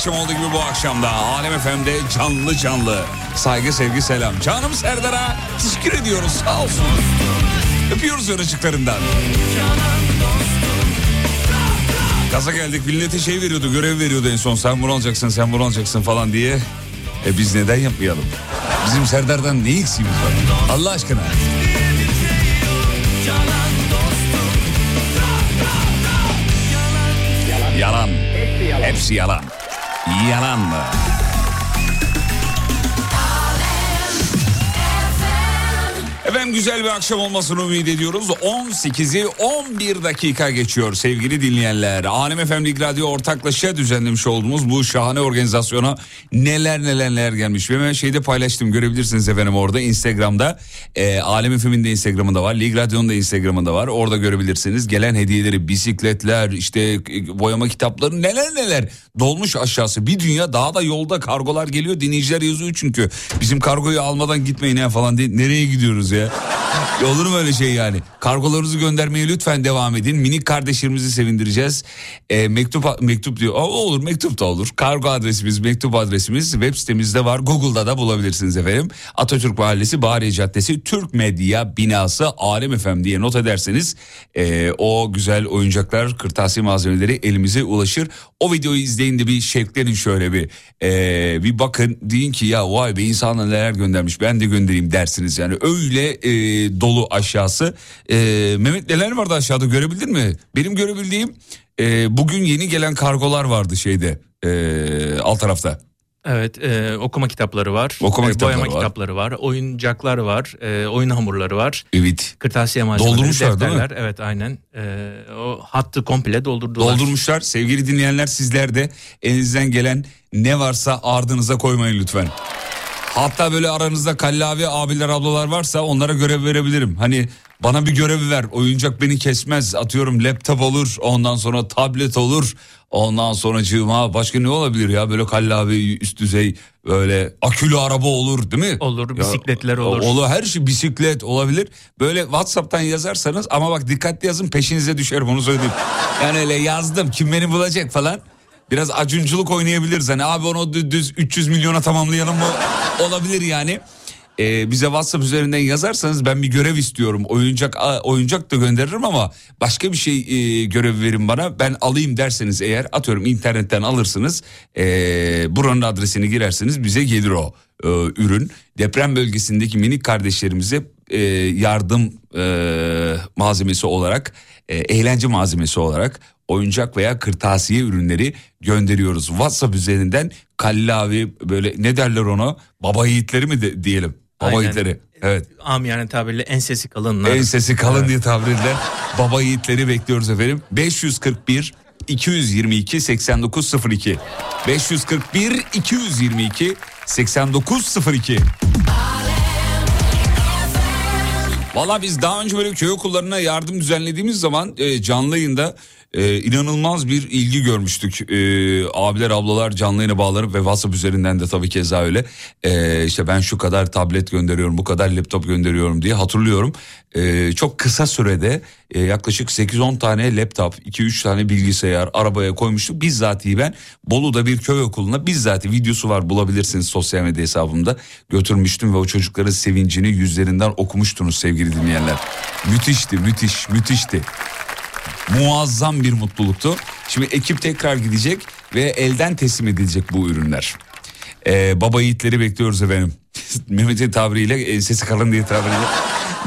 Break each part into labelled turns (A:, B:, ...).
A: Akşam olduğu gibi bu akşamda Alem FM'de canlı canlı saygı sevgi selam. Canım Serdar'a teşekkür ediyoruz sağ olsun. Öpüyoruz öracıklarından. Gaza geldik millete şey veriyordu görev veriyordu en son sen bunu alacaksın sen bunu alacaksın falan diye. E biz neden yapmayalım? Bizim Serdar'dan ne eksiğimiz var? Allah aşkına. Yalan. Hepsi yalan. Yalan mı? Efendim güzel bir akşam olmasını ümit ediyoruz. 18'i 11 dakika geçiyor sevgili dinleyenler. FM Lig Radyo ortaklaşa düzenlemiş olduğumuz bu şahane organizasyona neler neler neler gelmiş. Ve ben şeyde paylaştım görebilirsiniz efendim orada Instagram'da. E, Alem FM'in de Instagram'ında var. Lig Radyo'nun da Instagram'ında var. Orada görebilirsiniz. Gelen hediyeleri bisikletler işte e, boyama kitapları neler neler dolmuş aşağısı. Bir dünya daha da yolda kargolar geliyor. Dinleyiciler yazıyor çünkü. Bizim kargoyu almadan gitmeyin ya falan diye. Nereye gidiyoruz ya? Olur mu öyle şey yani? Kargolarınızı göndermeye lütfen devam edin. Minik kardeşlerimizi sevindireceğiz. E, mektup mektup diyor. Aa, olur mektup da olur. Kargo adresimiz, mektup adresimiz web sitemizde var. Google'da da bulabilirsiniz efendim. Atatürk Mahallesi, Bahariye Caddesi, Türk Medya binası Alem FM diye not ederseniz e, o güzel oyuncaklar, kırtasiye malzemeleri elimize ulaşır. O videoyu izleyin de bir şevklenin şöyle bir e, bir bakın deyin ki ya vay be insanlar neler göndermiş ben de göndereyim dersiniz yani öyle e, dolu aşağısı. E, Mehmet neler vardı aşağıda görebildin mi? Benim görebildiğim e, bugün yeni gelen kargolar vardı şeyde e, alt tarafta.
B: Evet e, okuma kitapları var.
A: Okuma
B: e,
A: kitapları
B: boyama
A: var.
B: kitapları var. Oyuncaklar var. e, oyun hamurları var.
A: Evet.
B: Kırtasiye malzemeleri,
A: Doldurmuşlar, değil mi?
B: defterler. Evet aynen. E, o hattı komple doldurdular.
A: Doldurmuşlar. Sevgili dinleyenler sizler de elinizden gelen ne varsa ardınıza koymayın lütfen. Hatta böyle aranızda kallavi abiler ablalar varsa onlara görev verebilirim. Hani bana bir görev ver oyuncak beni kesmez atıyorum laptop olur ondan sonra tablet olur. Ondan sonra cığıma başka ne olabilir ya böyle kallavi üst düzey böyle akülü araba olur değil mi?
B: Olur, bisikletler olur.
A: Olur her şey bisiklet olabilir. Böyle Whatsapp'tan yazarsanız ama bak dikkatli yazın peşinize düşerim onu söyleyeyim. Yani öyle yazdım kim beni bulacak falan. Biraz acunculuk oynayabiliriz. Hani abi onu dü- düz 300 milyona tamamlayalım mı? Olabilir yani. Ee, bize WhatsApp üzerinden yazarsanız ben bir görev istiyorum. Oyuncak oyuncak da gönderirim ama başka bir şey e, görev verin bana. Ben alayım derseniz eğer atıyorum internetten alırsınız. Ee, buranın adresini girersiniz bize gelir o e, ürün. Deprem bölgesindeki minik kardeşlerimize e, yardım e, malzemesi olarak, e, eğlence malzemesi olarak oyuncak veya kırtasiye ürünleri gönderiyoruz. WhatsApp üzerinden kallavi böyle ne derler ona? Baba yiğitleri mi de, diyelim? Baba
B: Aynen.
A: yiğitleri. Evet.
B: Amiyane tabirle ensesi kalınlar.
A: En sesi kalın diye tabir edilen baba yiğitleri bekliyoruz efendim. 541 222 8902 541 222 8902 Valla biz daha önce böyle köy okullarına yardım düzenlediğimiz zaman e, canlı yayında e, inanılmaz bir ilgi görmüştük. E, abiler ablalar canlı yayına bağlanıp ve WhatsApp üzerinden de tabii keza öyle. E, işte ben şu kadar tablet gönderiyorum bu kadar laptop gönderiyorum diye hatırlıyorum. E, çok kısa sürede e, yaklaşık 8-10 tane laptop 2-3 tane bilgisayar arabaya koymuştuk. Bizzatihi ben Bolu'da bir köy okuluna bizzati videosu var bulabilirsiniz sosyal medya hesabımda götürmüştüm ve o çocukların sevincini yüzlerinden okumuştunuz sevgili dinleyenler. Müthişti müthiş müthişti. Muazzam bir mutluluktu. Şimdi ekip tekrar gidecek ve elden teslim edilecek bu ürünler. Ee, baba yiğitleri bekliyoruz efendim. Mehmet'in tabiriyle e, sesi kalın diye tabiriyle.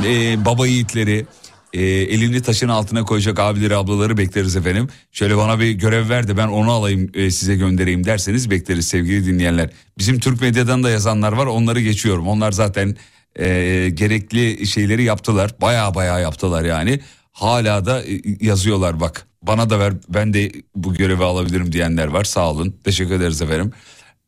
A: Ee, baba yiğitleri e, elini taşın altına koyacak abileri ablaları bekleriz efendim. Şöyle bana bir görev ver de ben onu alayım e, size göndereyim derseniz bekleriz sevgili dinleyenler. Bizim Türk medyadan da yazanlar var onları geçiyorum. Onlar zaten e, gerekli şeyleri yaptılar. Baya baya yaptılar yani. Hala da e, yazıyorlar bak. Bana da ver ben de bu görevi alabilirim diyenler var. Sağ olun. Teşekkür ederiz efendim.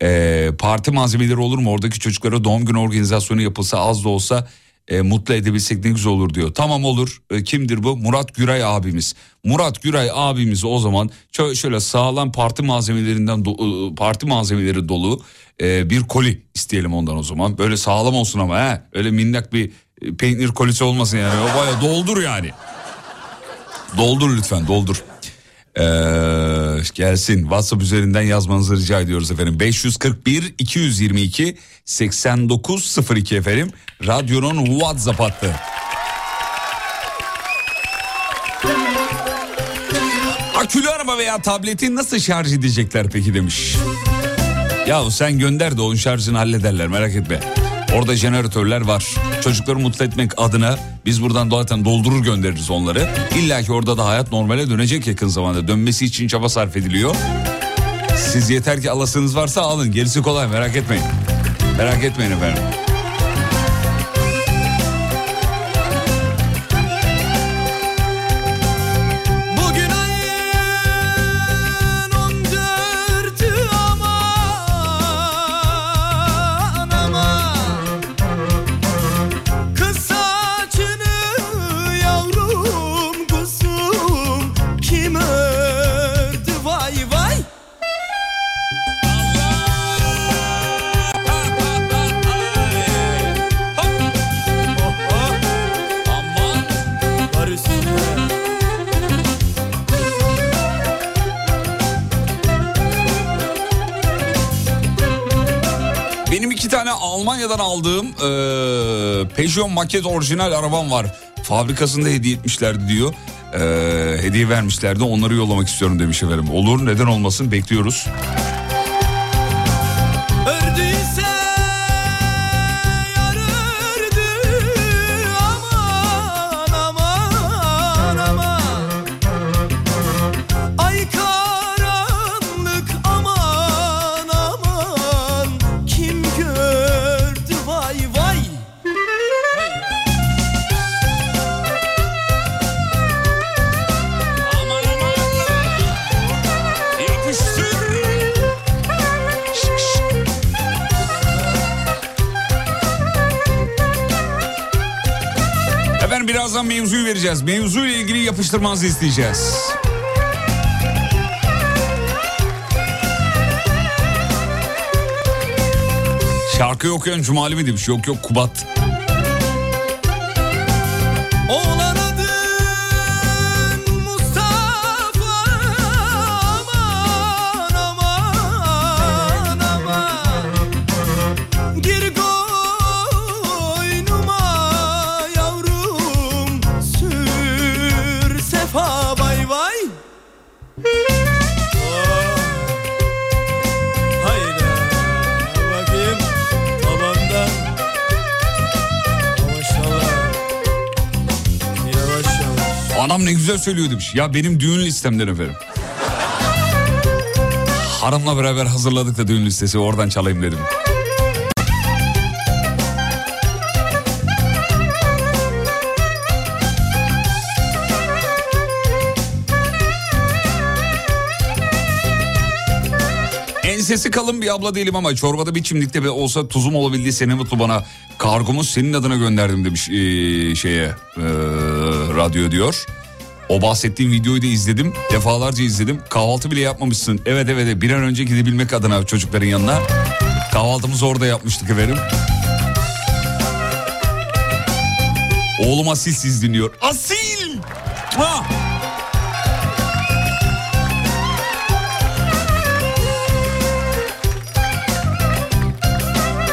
A: Ee, parti malzemeleri olur mu? Oradaki çocuklara doğum günü organizasyonu yapılsa az da olsa e, mutlu edebilsek ne güzel olur diyor. Tamam olur. E, kimdir bu? Murat Güray abimiz. Murat Güray abimiz o zaman şöyle, sağlam parti malzemelerinden do- e, parti malzemeleri dolu e, bir koli isteyelim ondan o zaman. Böyle sağlam olsun ama he. Öyle minnak bir e, peynir kolisi olmasın yani. O bayağı doldur yani. Doldur lütfen doldur. Ee, gelsin WhatsApp üzerinden yazmanızı rica ediyoruz efendim. 541 222 8902 efendim. Radyonun WhatsApp hattı. Akülü araba veya tableti nasıl şarj edecekler peki demiş. Ya sen gönder de onun şarjını hallederler merak etme. Orada jeneratörler var. Çocukları mutlu etmek adına biz buradan zaten doldurur göndeririz onları. İlla ki orada da hayat normale dönecek yakın zamanda. Dönmesi için çaba sarf ediliyor. Siz yeter ki alasınız varsa alın. Gerisi kolay merak etmeyin. Merak etmeyin efendim. Almanya'dan aldığım eee Peugeot maket orijinal arabam var. Fabrikasında hediye etmişlerdi diyor. Eee, hediye vermişlerdi onları yollamak istiyorum demiş efendim. Olur neden olmasın bekliyoruz. Birazdan mevzuyu vereceğiz. Mevzuyla ilgili yapıştırmanızı isteyeceğiz. Şarkıyı okuyan Cumali mi demiş? Yok yok Kubat. Güzel söylüyor demiş. Ya benim düğün listemden efendim. Hanımla beraber hazırladık da düğün listesi oradan çalayım dedim. Ensesi kalın bir abla değilim ama çorbada bir çimdikte be olsa tuzum olabildiği seni mutlu bana. Kargomu senin adına gönderdim demiş ee, şeye ee, radyo diyor. O bahsettiğim videoyu da izledim. Defalarca izledim. Kahvaltı bile yapmamışsın. Evet evet bir an önce gidebilmek adına çocukların yanına. Kahvaltımızı orada yapmıştık efendim. Oğlum Asil siz dinliyor. Asil! Ha!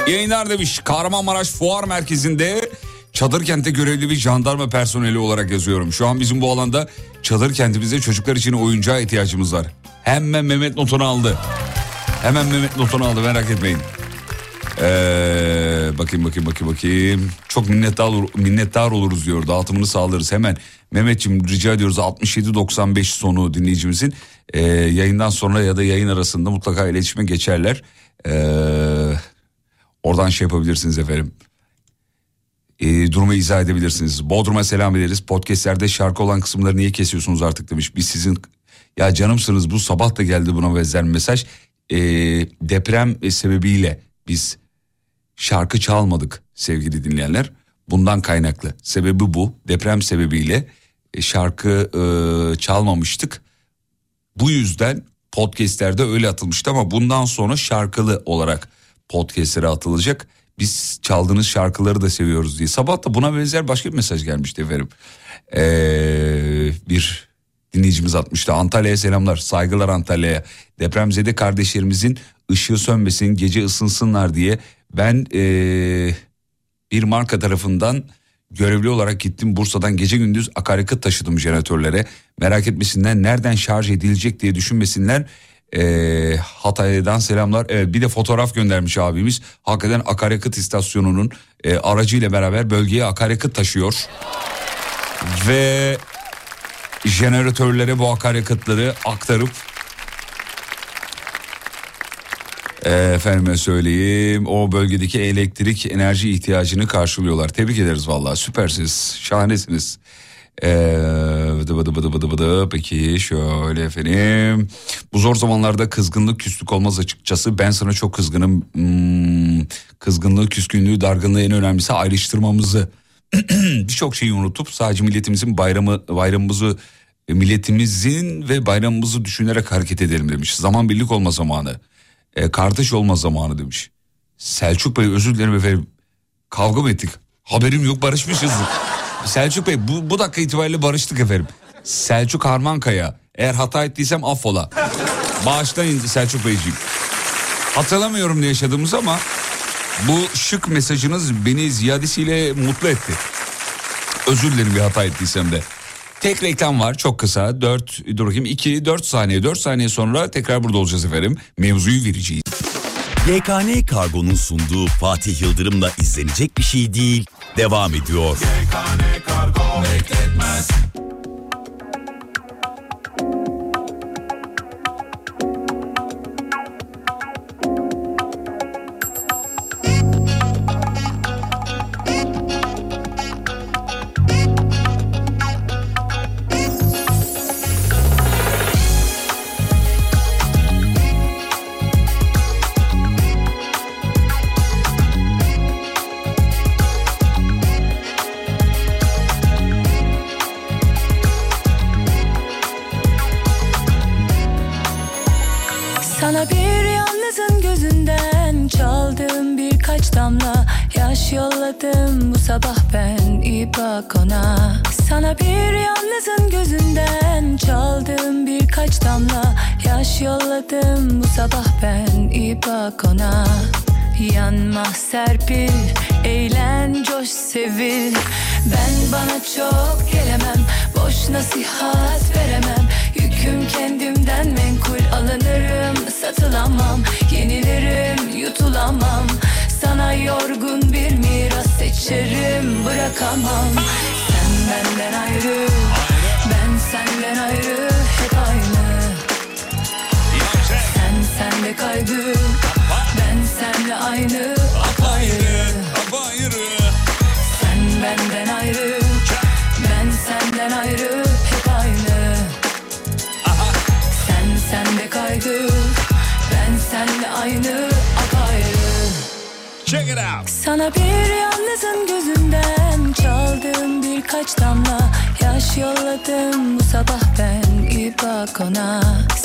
A: Yayınlar demiş Kahramanmaraş Fuar Merkezi'nde çadır kente görevli bir jandarma personeli olarak yazıyorum. Şu an bizim bu alanda çadır kentimizde çocuklar için oyuncağa ihtiyacımız var. Hemen Mehmet notunu aldı. Hemen Mehmet notunu aldı merak etmeyin. Ee, bakayım bakayım bakayım bakayım. Çok minnettar, minnettar oluruz diyor. Dağıtımını sağlarız hemen. Mehmetciğim rica ediyoruz 67-95 sonu dinleyicimizin ee, yayından sonra ya da yayın arasında mutlaka iletişime geçerler. Ee, oradan şey yapabilirsiniz efendim. Ee, durumu izah edebilirsiniz. Bodrum'a selam ederiz. Podcastlerde şarkı olan kısımları niye kesiyorsunuz artık demiş. Biz sizin ya canımsınız bu sabah da geldi buna benzer mesaj. Ee, deprem sebebiyle biz şarkı çalmadık sevgili dinleyenler. Bundan kaynaklı. Sebebi bu. Deprem sebebiyle e, şarkı e, çalmamıştık. Bu yüzden podcastlerde öyle atılmıştı ama bundan sonra şarkılı olarak podcastlere atılacak. Biz çaldığınız şarkıları da seviyoruz diye. Sabah da buna benzer başka bir mesaj gelmişti efendim. Ee, bir dinleyicimiz atmıştı. Antalya'ya selamlar. Saygılar Antalya'ya. Depremzede kardeşlerimizin ışığı sönmesin, gece ısınsınlar diye ben ee, bir marka tarafından görevli olarak gittim. Bursa'dan gece gündüz akaryakıt taşıdım jeneratörlere. Merak etmesinler nereden şarj edilecek diye düşünmesinler. Ee, Hatay'dan selamlar. Evet, bir de fotoğraf göndermiş abimiz. Hakikaten akaryakıt istasyonunun e, aracıyla beraber bölgeye akaryakıt taşıyor. Ve jeneratörlere bu akaryakıtları aktarıp e, efendime söyleyeyim o bölgedeki elektrik enerji ihtiyacını karşılıyorlar. Tebrik ederiz vallahi süpersiniz şahanesiniz. Ee, bıdı bıdı bıdı bıdı. Peki şöyle efendim. Bu zor zamanlarda kızgınlık küslük olmaz açıkçası. Ben sana çok kızgınım. Hmm, kızgınlığı, küskünlüğü, dargınlığı en önemlisi ayrıştırmamızı. Birçok şeyi unutup sadece milletimizin bayramı bayramımızı milletimizin ve bayramımızı düşünerek hareket edelim demiş. Zaman birlik olma zamanı. E, kardeş olma zamanı demiş. Selçuk Bey özür dilerim efendim. Kavga mı ettik? Haberim yok barışmışız. Selçuk Bey bu, bu dakika itibariyle barıştık efendim. Selçuk Harmankaya. Eğer hata ettiysem affola. Bağışlayın Selçuk Beyciğim. Hatırlamıyorum ne yaşadığımız ama bu şık mesajınız beni ziyadesiyle mutlu etti. Özür dilerim bir hata ettiysem de. Tek reklam var çok kısa 4 dur bakayım 2 4 saniye 4 saniye sonra tekrar burada olacağız efendim. Mevzuyu vereceğiz.
C: YKN Kargo'nun sunduğu Fatih Yıldırım'la izlenecek bir şey değil. Devam ediyor.
D: Sana Yaş yolladım bu sabah ben iyi bak ona. Sana bir yalnızın gözünden çaldığım birkaç damla. Yaş yolladım. Bu sabah ben iyi bak ona. Yanma serpil, eğlen coş sevil. Ben bana çok gelemem, boş nasihat veremem. Yüküm kendimden menkul. Alınırım, satılamam. Yenilirim, yutulamam Sana yorgun bir miras seçerim, bırakamam. Sen benden ayrı, ben senden ayrı Hep aynı. Sen senle kaygı Ben senle aynı. Apayrı. Sen benden
A: Check it out.
D: sana bir yalnızın gözünden çaldığım birkaç damla Yaş yolladım bu sabah ben iyi bak ona.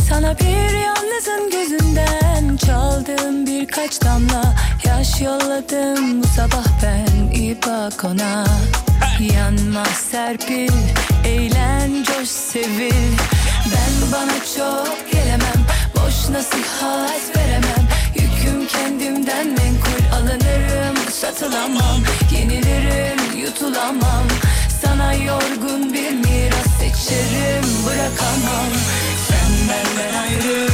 D: Sana bir yalnızın gözünden çaldığım birkaç damla Yaş yolladım bu sabah ben iyi bak ona. Yanma serpil, eğlen coş sevil. Ben bana çok gelemem, boş nasihat veremem. Yüküm kendimden alınırım satılamam Yenilirim yutulamam. Sana yorgun bir miras seçerim bırakamam. Sen benden ayrı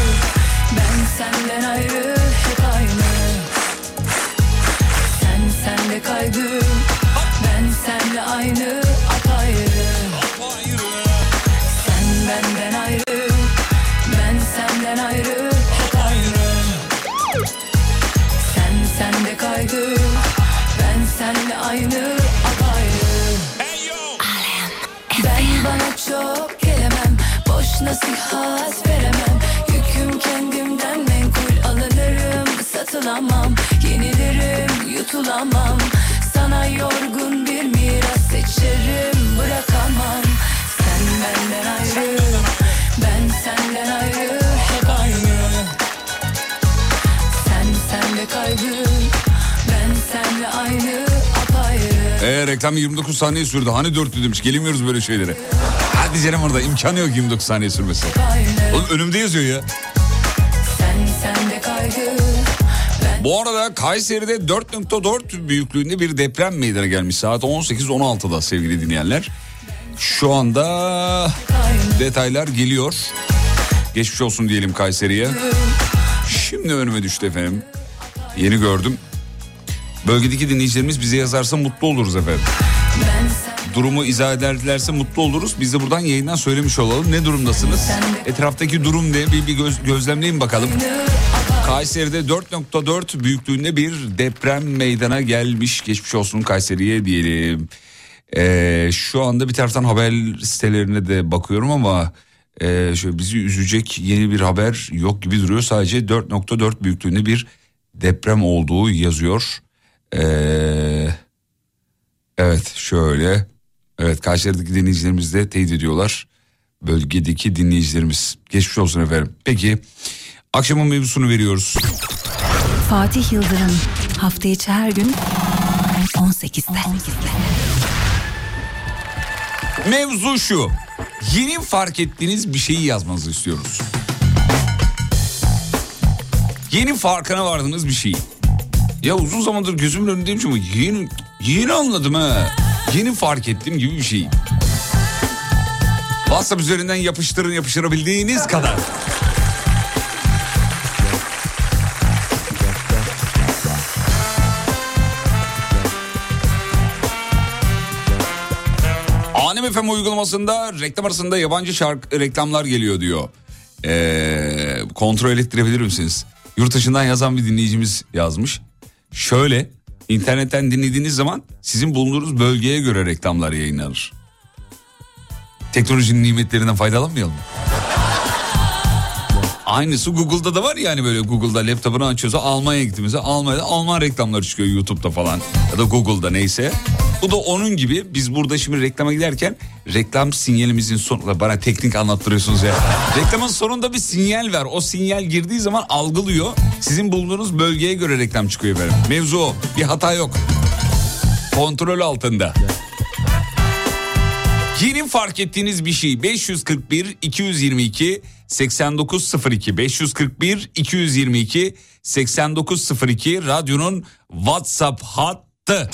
D: ben senden ayrı hep aynı. Sen senle kaygı ben senle aynı aynı apayrı. Ben bana çok gelemem Boş nasihat veremem. Yüküm kendimden menkul alınırım Satılamam. Yenilirim yutulamam. Sana yorgun bir miras seçerim Bırakamam. Sen benden ayrı Ben senden ayrı Hep aynı. Sen senle kaygı Ben senle aynı
A: Ee, reklam 29 saniye sürdü. Hani 4 demiş. Gelemiyoruz böyle şeylere. Hadi canım orada imkanı yok 29 saniye sürmesi. Oğlum önümde yazıyor ya. Bu arada Kayseri'de 4.4 büyüklüğünde bir deprem meydana gelmiş saat 18.16'da sevgili dinleyenler. Şu anda detaylar geliyor. Geçmiş olsun diyelim Kayseri'ye. Şimdi önüme düştü efendim. Yeni gördüm. Bölgedeki dinleyicilerimiz bize yazarsa mutlu oluruz efendim. Durumu izah ederlerse mutlu oluruz. Biz de buradan yayından söylemiş olalım. Ne durumdasınız? Etraftaki durum ne? Bir, bir göz, gözlemleyin bakalım. Kayseri'de 4.4 büyüklüğünde bir deprem meydana gelmiş. Geçmiş olsun Kayseri'ye diyelim. Ee, şu anda bir taraftan haber sitelerine de bakıyorum ama e, şöyle bizi üzecek yeni bir haber yok gibi duruyor. Sadece 4.4 büyüklüğünde bir deprem olduğu yazıyor. Ee, evet şöyle. Evet Kayseri'deki dinleyicilerimiz de teyit ediyorlar. Bölgedeki dinleyicilerimiz. Geçmiş olsun efendim. Peki akşamın mevzusunu veriyoruz.
E: Fatih Yıldırım hafta içi her gün 18'de.
A: Mevzu şu. Yeni fark ettiğiniz bir şeyi yazmanızı istiyoruz. Yeni farkına vardığınız bir şey. Ya uzun zamandır gözümün önündeymiş ama yeni, yeni anladım ha. Yeni fark ettiğim gibi bir şey. WhatsApp üzerinden yapıştırın yapıştırabildiğiniz kadar. Alem FM uygulamasında reklam arasında yabancı şarkı reklamlar geliyor diyor. Ee, kontrol ettirebilir misiniz? Yurt dışından yazan bir dinleyicimiz yazmış. Şöyle internetten dinlediğiniz zaman sizin bulunduğunuz bölgeye göre reklamlar yayınlanır. Teknolojinin nimetlerinden faydalanmayalım mı? Aynısı Google'da da var yani böyle Google'da laptopunu açıyorsa Almanya'ya gittiğimizde Almanya'da Alman reklamları çıkıyor YouTube'da falan ya da Google'da neyse. Bu da onun gibi biz burada şimdi reklama giderken reklam sinyalimizin sonunda bana teknik anlattırıyorsunuz ya. Reklamın sonunda bir sinyal var. O sinyal girdiği zaman algılıyor. Sizin bulunduğunuz bölgeye göre reklam çıkıyor efendim. Mevzu o. Bir hata yok. Kontrol altında. Yeni fark ettiğiniz bir şey 541 222 8902 541 222 8902 radyonun WhatsApp hattı.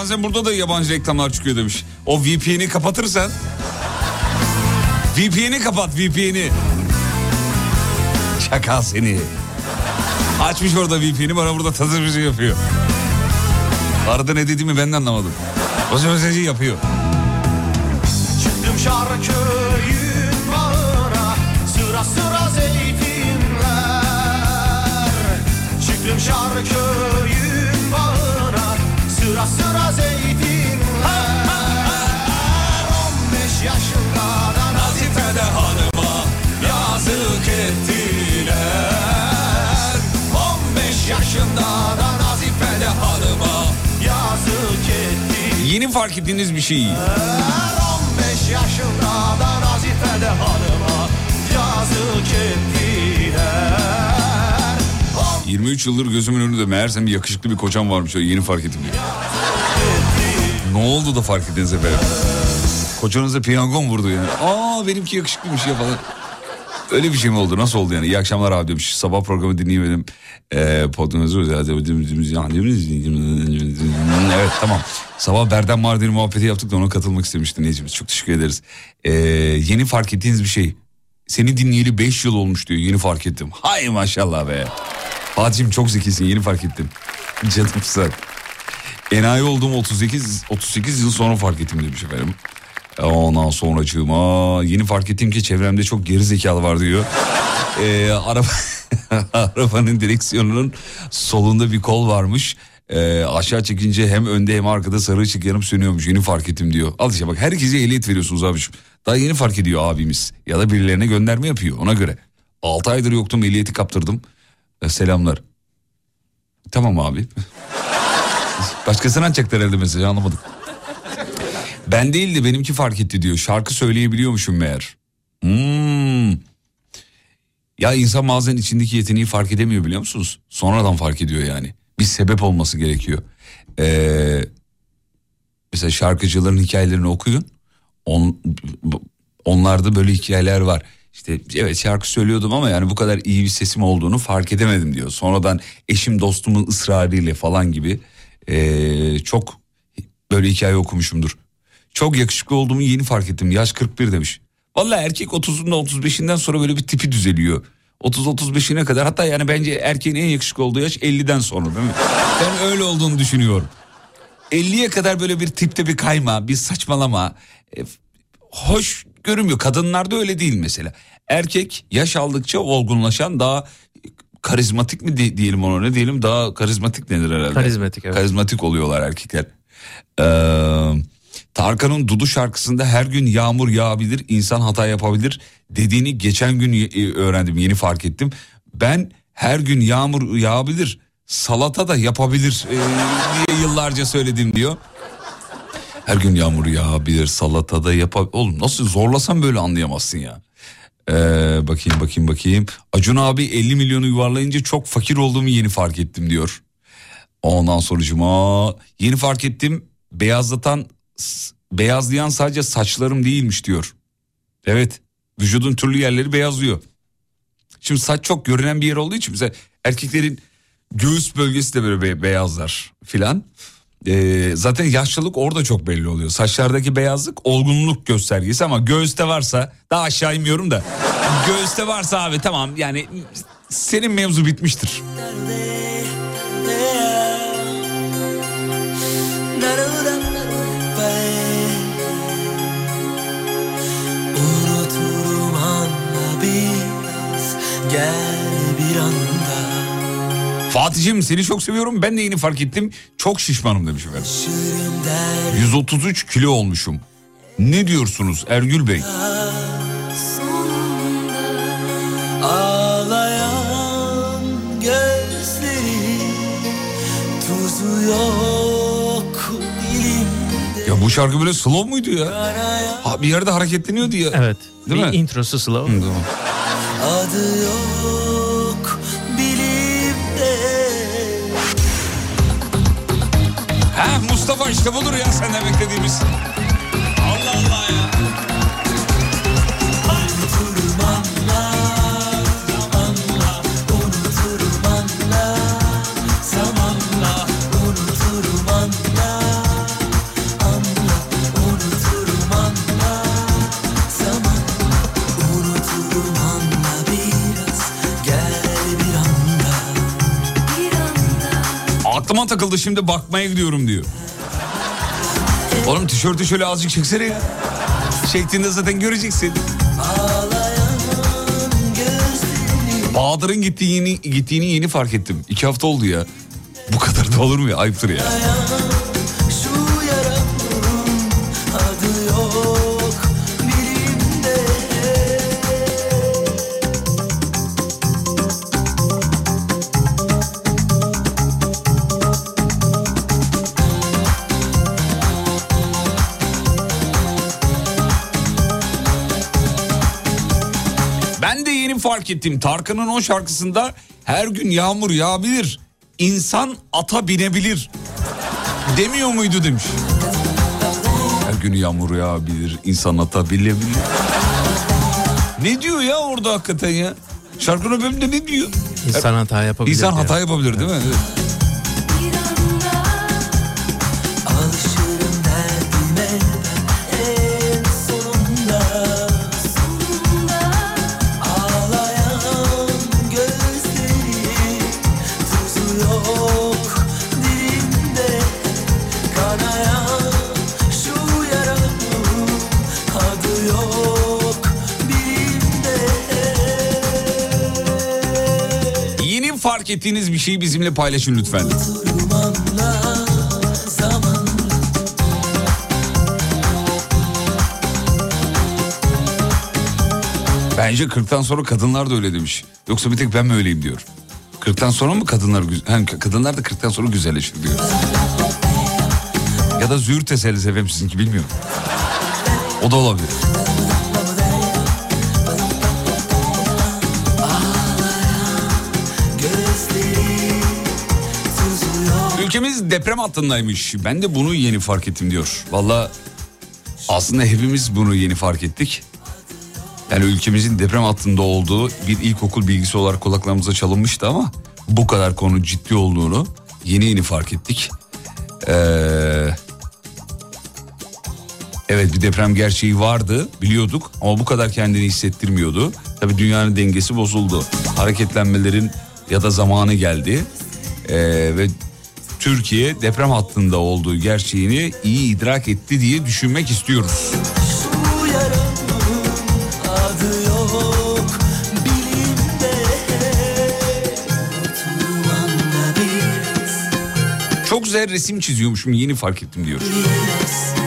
A: Bazen burada da yabancı reklamlar çıkıyor demiş. O VPN'i kapatırsan. VPN'i kapat VPN'i. Şaka seni. Açmış orada VPN'i bana burada bir şey yapıyor. Arada ne dediğimi ben de anlamadım. O mesajı yapıyor.
F: Çıktım Şarköy'ün bağına Sıra sıra zeytinler Çıktım bağına Sıra sıra zeytinler 15 yaşında da Nazife'de hanıma Yazık ettiler. 15 yaşında da Nazife'de hanıma Yazık ettiler.
A: Yeni fark ettiğiniz bir şey.
F: 15 yaşında da Nazife'de hanıma yazık ettiler
A: 23 yıldır gözümün önünde meğersem yakışıklı bir kocam varmış. Öyle Yeni fark ettim. Ne oldu da fark ettiniz efendim? Kocanıza piyango mu vurdu yani? Aa benimki yakışıklıymış ya falan. Öyle bir şey mi oldu? Nasıl oldu yani? İyi akşamlar abi demiş. Sabah programı dinleyemedim. Ee, podumuzu Evet tamam. Sabah Berden Mardin muhabbeti yaptık da ona katılmak istemiş dinleyicimiz. Çok teşekkür ederiz. Ee, yeni fark ettiğiniz bir şey. Seni dinleyeli 5 yıl olmuş diyor. Yeni fark ettim. Hay maşallah be. Fatih'im çok zekisin yeni fark ettim. Canım sen. Enayi olduğum 38 38 yıl sonra fark ettim demiş efendim. Ondan sonracığıma yeni fark ettim ki çevremde çok geri zekalı var diyor. Ee, araba arabanın direksiyonunun solunda bir kol varmış. Ee, aşağı çekince hem önde hem arkada sarı ışık yanıp sönüyormuş. Yeni fark ettim diyor. Al işte bak herkese ehliyet veriyorsunuz abiciğim. Daha yeni fark ediyor abimiz. Ya da birilerine gönderme yapıyor ona göre. 6 aydır yoktum ehliyeti kaptırdım. Ee, selamlar. Tamam abi. Başkasına açacaklar herhalde mesajı anlamadım. Ben değil de benimki fark etti diyor. Şarkı söyleyebiliyormuşum meğer. Hmm. Ya insan bazen içindeki yeteneği fark edemiyor biliyor musunuz? Sonradan fark ediyor yani. Bir sebep olması gerekiyor. Ee, mesela şarkıcıların hikayelerini okuyun. On, onlarda böyle hikayeler var. İşte evet şarkı söylüyordum ama yani bu kadar iyi bir sesim olduğunu fark edemedim diyor. Sonradan eşim dostumun ısrarıyla falan gibi ee, çok böyle hikaye okumuşumdur. Çok yakışıklı olduğumu yeni fark ettim. Yaş 41 demiş. Vallahi erkek 30'unda 35'inden sonra böyle bir tipi düzeliyor. 30-35'ine kadar hatta yani bence erkeğin en yakışıklı olduğu yaş 50'den sonra değil mi? Ben öyle olduğunu düşünüyorum. 50'ye kadar böyle bir tipte bir kayma, bir saçmalama. e, hoş görünmüyor. Kadınlarda öyle değil mesela. Erkek yaş aldıkça olgunlaşan daha karizmatik mi di- diyelim ona ne diyelim daha karizmatik denir herhalde.
B: Karizmatik, evet.
A: Karizmatik oluyorlar erkekler. Ee, Tarkan'ın Dudu şarkısında her gün yağmur yağabilir, insan hata yapabilir dediğini geçen gün y- öğrendim, yeni fark ettim. Ben her gün yağmur yağabilir, salata da yapabilir e, diye yıllarca söyledim diyor. Her gün yağmur yağabilir, salata da yapabilir. Oğlum nasıl zorlasam böyle anlayamazsın ya. Ee, bakayım bakayım bakayım. Acun abi 50 milyonu yuvarlayınca çok fakir olduğumu yeni fark ettim diyor. Ondan sonucuma yeni fark ettim beyazlatan beyazlayan sadece saçlarım değilmiş diyor. Evet vücudun türlü yerleri beyazlıyor. Şimdi saç çok görünen bir yer olduğu için mesela erkeklerin göğüs bölgesi de böyle be- beyazlar filan. Ee, zaten yaşlılık orada çok belli oluyor. Saçlardaki beyazlık olgunluk göstergesi ama göğüste varsa daha aşağı inmiyorum da göğüste varsa abi tamam yani senin mevzu bitmiştir.
G: Anla Gel bir anda
A: Fatih'im seni çok seviyorum ben de yeni fark ettim çok şişmanım demiş efendim.
G: Şirin der
A: 133 kilo olmuşum. Ne diyorsunuz Ergül Bey?
G: Ağlayan gözleri Tuzu yok dilimde
A: Ya bu şarkı böyle slow muydu ya? Ha, bir yerde hareketleniyordu ya.
B: Evet.
A: Değil
B: bir
A: mi?
B: introsu slow.
A: Hı, tamam.
G: adı yok
A: Mustafa işte budur ya senden beklediğimiz. Allah Allah ya. Aklıma takıldı şimdi bakmaya gidiyorum diyor. Oğlum tişörtü şöyle azıcık çeksene ya. Çektiğinde zaten göreceksin. Bahadır'ın gittiğini, gittiğini yeni fark ettim. İki hafta oldu ya. Bu kadar da olur mu ya? Ayıptır ya.
G: Şu
A: fark ettim. Tarkan'ın o şarkısında her gün yağmur yağabilir. İnsan ata binebilir. Demiyor muydu demiş. Her gün yağmur yağabilir. insan ata binebilir. Ne diyor ya orada hakikaten ya? Şarkının bölümünde ne diyor?
B: İnsan hata yapabilir.
A: İnsan hata yapabilir değil mi? Evet. Ettiğiniz bir şeyi bizimle paylaşın lütfen. Bence 40'tan sonra kadınlar da öyle demiş. Yoksa bir tek ben mi öyleyim diyor. 40'tan sonra mı kadınlar? Hem kadınlar da 40'tan sonra güzelleşir diyor. Ya da züğürt tesellisi efendim sizinki bilmiyorum. O da olabilir. Ülkemiz deprem hattındaymış. Ben de bunu yeni fark ettim diyor. Valla aslında hepimiz bunu yeni fark ettik. Yani ülkemizin deprem hattında olduğu bir ilkokul bilgisi olarak kulaklarımıza çalınmıştı ama bu kadar konu ciddi olduğunu yeni yeni fark ettik. Ee, Evet bir deprem gerçeği vardı biliyorduk ama bu kadar kendini hissettirmiyordu. Tabii dünyanın dengesi bozuldu. Hareketlenmelerin ya da zamanı geldi. Ee, ve Türkiye deprem hattında olduğu gerçeğini iyi idrak etti diye düşünmek istiyoruz. Çok güzel resim çiziyormuşum yeni fark ettim diyor.
F: Unuturum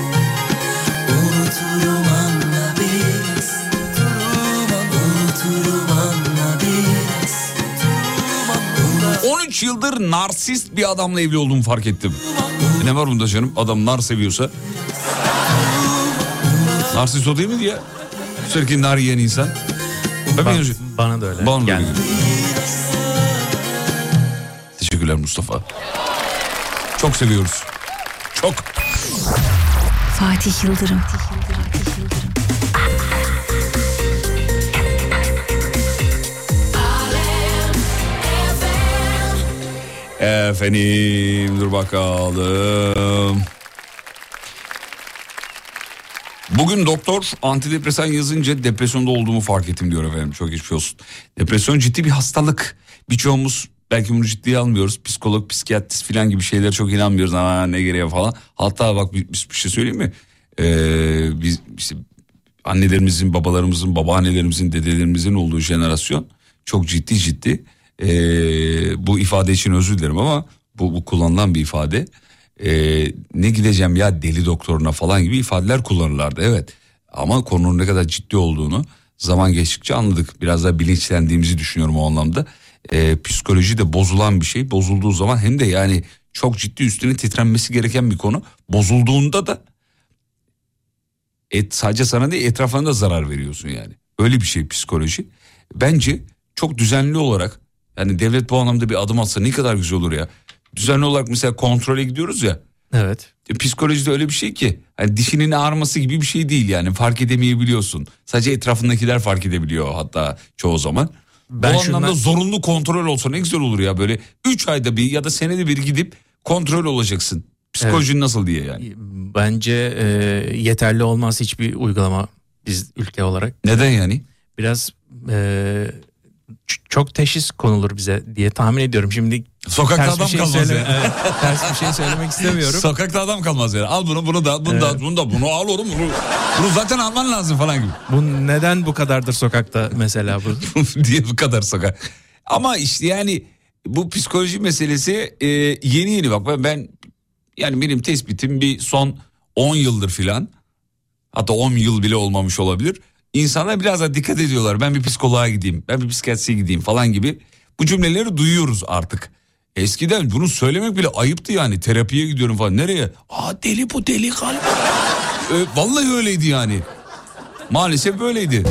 A: 13 yıldır narsist bir adamla evli olduğumu fark ettim. E ne var bunda canım? Adam nar seviyorsa. Narsist o değil mi diye? Sürekli nar yiyen insan. Ben
B: Ba-
A: ben-
B: bana da öyle.
A: Bana
B: geldi.
A: Teşekkürler Mustafa. Çok seviyoruz. Çok.
E: Fatih Yıldırım.
A: Efendim dur bakalım. Bugün doktor antidepresan yazınca depresyonda olduğumu fark ettim diyor efendim. Çok geçmiş olsun. Depresyon ciddi bir hastalık. Birçoğumuz belki bunu ciddiye almıyoruz. Psikolog, psikiyatrist falan gibi şeylere çok inanmıyoruz. Ama ne gereği falan. Hatta bak bir, bir şey söyleyeyim mi? Ee, biz işte annelerimizin, babalarımızın, babaannelerimizin, dedelerimizin olduğu jenerasyon çok ciddi ciddi ee, bu ifade için özür dilerim ama bu, bu kullanılan bir ifade. Ee, ne gideceğim ya deli doktoruna falan gibi ifadeler kullanırlardı evet. Ama konunun ne kadar ciddi olduğunu zaman geçtikçe anladık. Biraz daha bilinçlendiğimizi düşünüyorum o anlamda. Ee, psikoloji de bozulan bir şey. Bozulduğu zaman hem de yani çok ciddi üstüne titrenmesi gereken bir konu. Bozulduğunda da et, sadece sana değil etrafına da zarar veriyorsun yani. Öyle bir şey psikoloji. Bence çok düzenli olarak yani devlet bu anlamda bir adım atsa ne kadar güzel olur ya. Düzenli olarak mesela kontrole gidiyoruz ya.
B: Evet.
A: E, Psikolojide öyle bir şey ki hani dişinin ağrıması gibi bir şey değil yani fark edemeyebiliyorsun. Sadece etrafındakiler fark edebiliyor hatta çoğu zaman.
B: Ben
A: bu anlamda
B: şundan-
A: zorunlu kontrol olsa ne güzel olur ya böyle 3 ayda bir ya da senede bir gidip kontrol olacaksın. Psikolojin nasıl diye yani.
B: Bence e, yeterli olmaz hiçbir uygulama biz ülke olarak.
A: Neden yani?
B: Biraz e, çok teşhis konulur bize diye tahmin ediyorum. Şimdi
A: Sokakta adam
B: şey
A: kalmaz
B: söyle-
A: ya.
B: evet, ters bir şey söylemek istemiyorum.
A: Sokakta adam kalmaz yani. Al bunu bunu da bunu da bunu da bunu al oğlum bunu, bunu zaten alman lazım falan gibi.
B: Bu neden bu kadardır sokakta mesela bu?
A: diye bu kadar sokak. Ama işte yani bu psikoloji meselesi e, yeni yeni bak ben, ben yani benim tespitim bir son 10 yıldır filan hatta 10 yıl bile olmamış olabilir. İnsanlar biraz daha dikkat ediyorlar. Ben bir psikoloğa gideyim, ben bir psikiyatriye gideyim falan gibi. Bu cümleleri duyuyoruz artık. Eskiden bunu söylemek bile ayıptı yani. Terapiye gidiyorum falan. Nereye? Aa deli bu deli galiba. E, vallahi öyleydi yani. Maalesef böyleydi.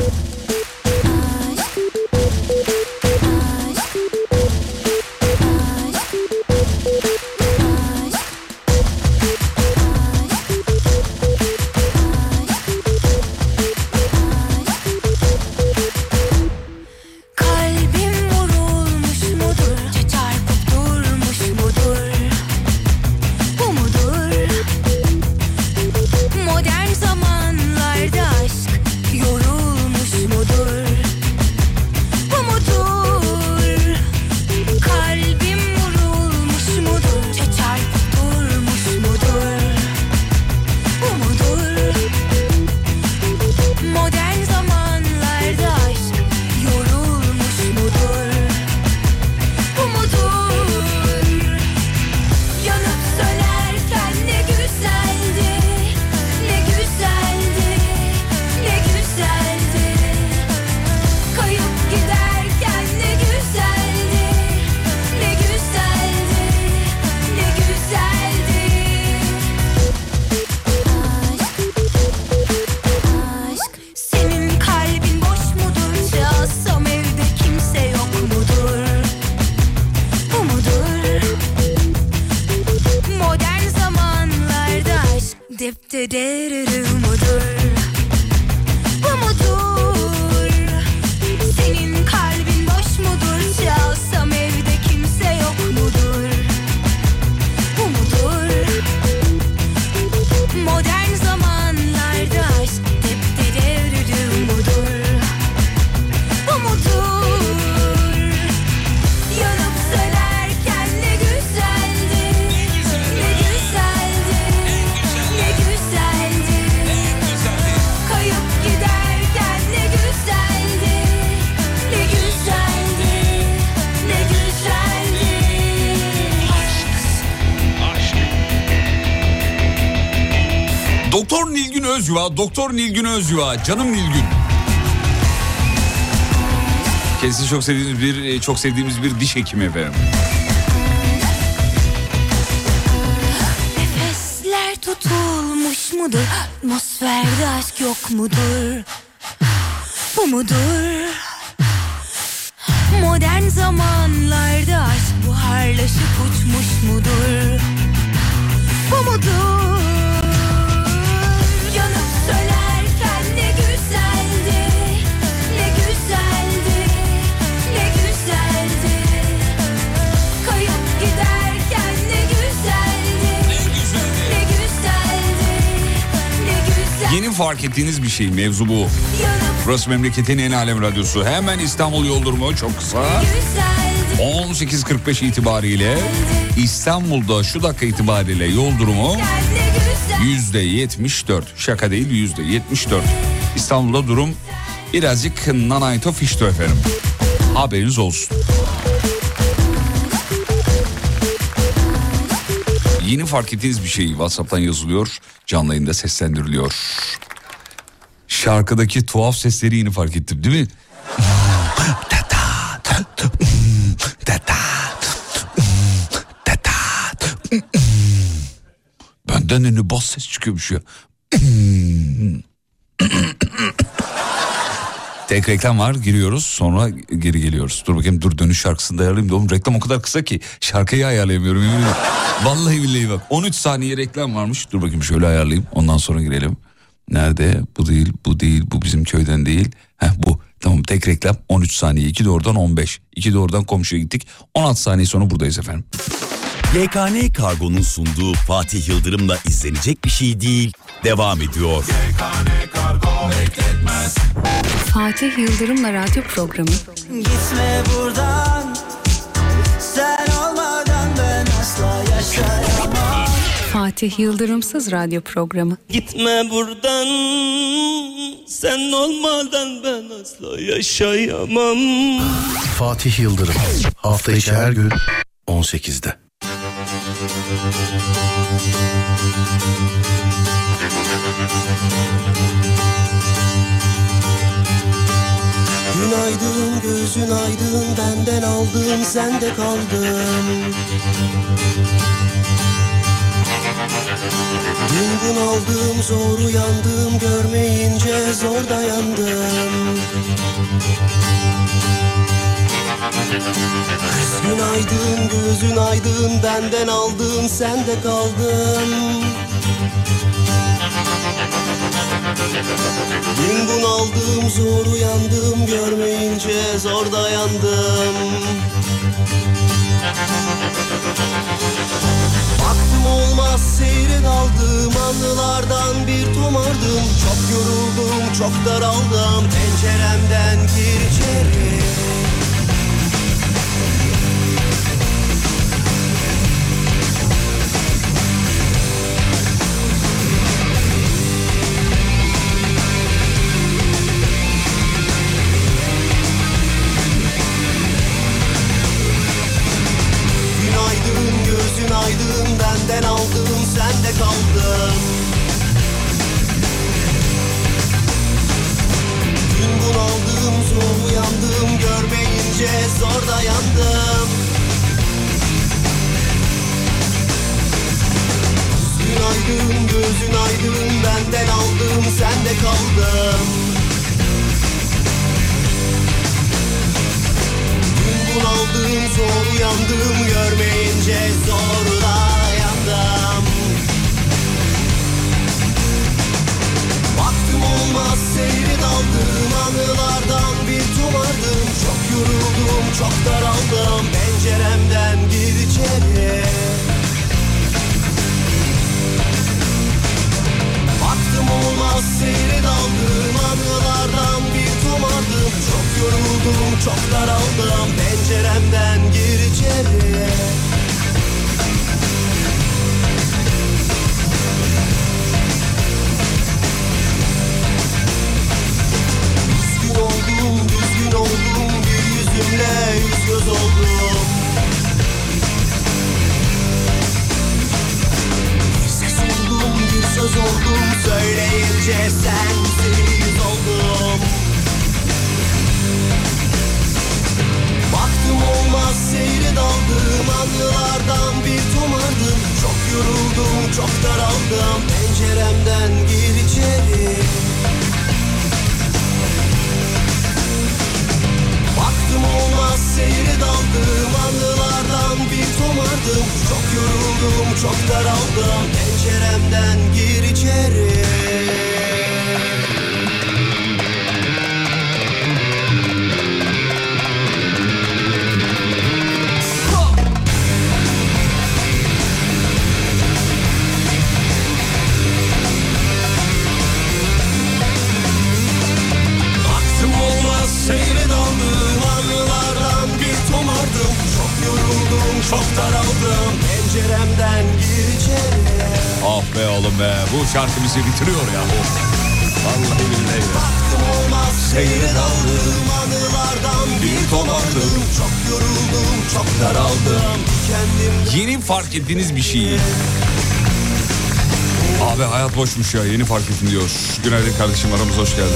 A: Doktor Nilgün Özyuva, canım Nilgün. Kendisi çok sevdiğimiz bir e, çok sevdiğimiz bir diş hekimi efendim.
D: Nefesler tutulmuş mudur? Atmosferde aşk yok mudur? Bu mudur? Modern zamanlarda aşk buharlaşıp uçmuş mudur? Bu mudur?
A: Fark ettiğiniz bir şey mevzu bu. Burası memleketin en alem radyosu. Hemen İstanbul yol durumu çok kısa.
D: güzeldi,
A: 18.45 itibariyle İstanbul'da şu dakika itibariyle yol durumu
D: ne güzel.
A: yüzde 74. Şaka değil yüzde 74. İstanbul'da durum birazcık nanayto fişto efendim. Haberiniz olsun. Yeni fark ettiğiniz bir şey WhatsApp'tan yazılıyor. Canlı yayında seslendiriliyor. Şarkıdaki tuhaf sesleri yeni fark ettim değil mi? Benden de ne bas ses çıkıyormuş ya. Tek reklam var giriyoruz sonra geri geliyoruz. Dur bakayım dur dönüş şarkısını da ayarlayayım da oğlum reklam o kadar kısa ki şarkıyı ayarlayamıyorum. Vallahi billahi bak 13 saniye reklam varmış. Dur bakayım şöyle ayarlayayım ondan sonra girelim. Nerede? Bu değil, bu değil, bu bizim köyden değil. Heh bu. Tamam tek reklam 13 saniye. 2 de oradan 15. 2 de oradan komşuya gittik. 16 saniye sonra buradayız efendim.
C: YKN Kargo'nun sunduğu Fatih Yıldırım'la izlenecek bir şey değil. Devam ediyor.
E: Fatih Yıldırım'la radyo programı
H: Gitme buradan Sen
E: Fatih Yıldırımsız radyo programı
H: Gitme buradan Sen olmadan ben asla yaşayamam
I: Fatih Yıldırım. Hafta içi her gün 18'de.
H: Günaydın gözün aydın Benden aldın sende kaldım Dün bunaldım zor uyandım Görmeyince zor dayandım. Kız günaydın gözün aydın Benden aldın sende kaldım Dün bunaldım zor uyandım Görmeyince zor dayandım olmaz seyre daldım Anılardan bir tomardım Çok yoruldum çok daraldım Penceremden gir içeri çok daraldım Penceremden gir içeri
A: fark ettiğiniz bir şey. Abi hayat boşmuş ya yeni fark ettim diyor. Günaydın kardeşim aramıza hoş geldin.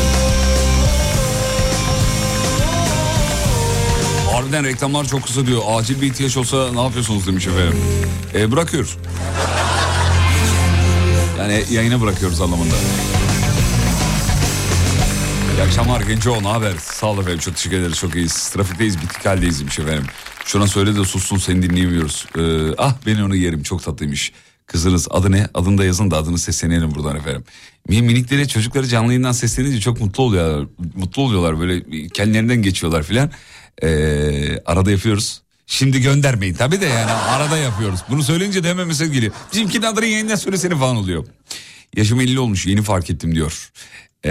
A: Harbiden reklamlar çok kısa diyor. Acil bir ihtiyaç olsa ne yapıyorsunuz demiş efendim. E, bırakıyoruz. Yani yayına bırakıyoruz anlamında. İyi akşamlar Genco ne haber? Sağ ol efendim çok teşekkür ederiz çok iyiyiz. Trafikteyiz bitik haldeyiz demiş efendim. Şuna söyle de sussun seni dinleyemiyoruz. Ee, ah ben onu yerim çok tatlıymış. Kızınız adı ne? Adını da yazın da adını seslenelim buradan efendim. Min- Minikleri çocukları canlı yayından seslenince çok mutlu oluyorlar. Mutlu oluyorlar böyle kendilerinden geçiyorlar filan. Ee, arada yapıyoruz. Şimdi göndermeyin tabii de yani arada yapıyoruz. Bunu söyleyince de hemen mesaj geliyor. Bizimkinin adını yayından söylesene falan oluyor. Yaşım 50 olmuş yeni fark ettim diyor. Ee,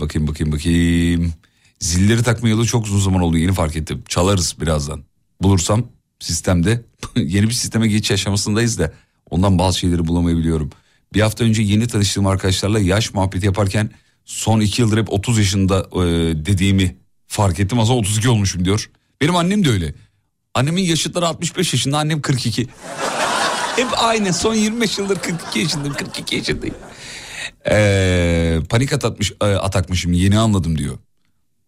A: bakayım bakayım bakayım. Zilleri takmayalı çok uzun zaman oldu yeni fark ettim. Çalarız birazdan. Bulursam sistemde yeni bir sisteme geçiş aşamasındayız da ondan bazı şeyleri bulamayabiliyorum. Bir hafta önce yeni tanıştığım arkadaşlarla yaş muhabbeti yaparken son iki yıldır hep 30 yaşında e, dediğimi fark ettim. Aslında 32 olmuşum diyor. Benim annem de öyle. Annemin yaşıtları 65 yaşında annem 42. Hep aynı son 25 yıldır 42 yaşındayım 42 yaşındayım. Ee, panik atatmış, e, atakmışım yeni anladım diyor.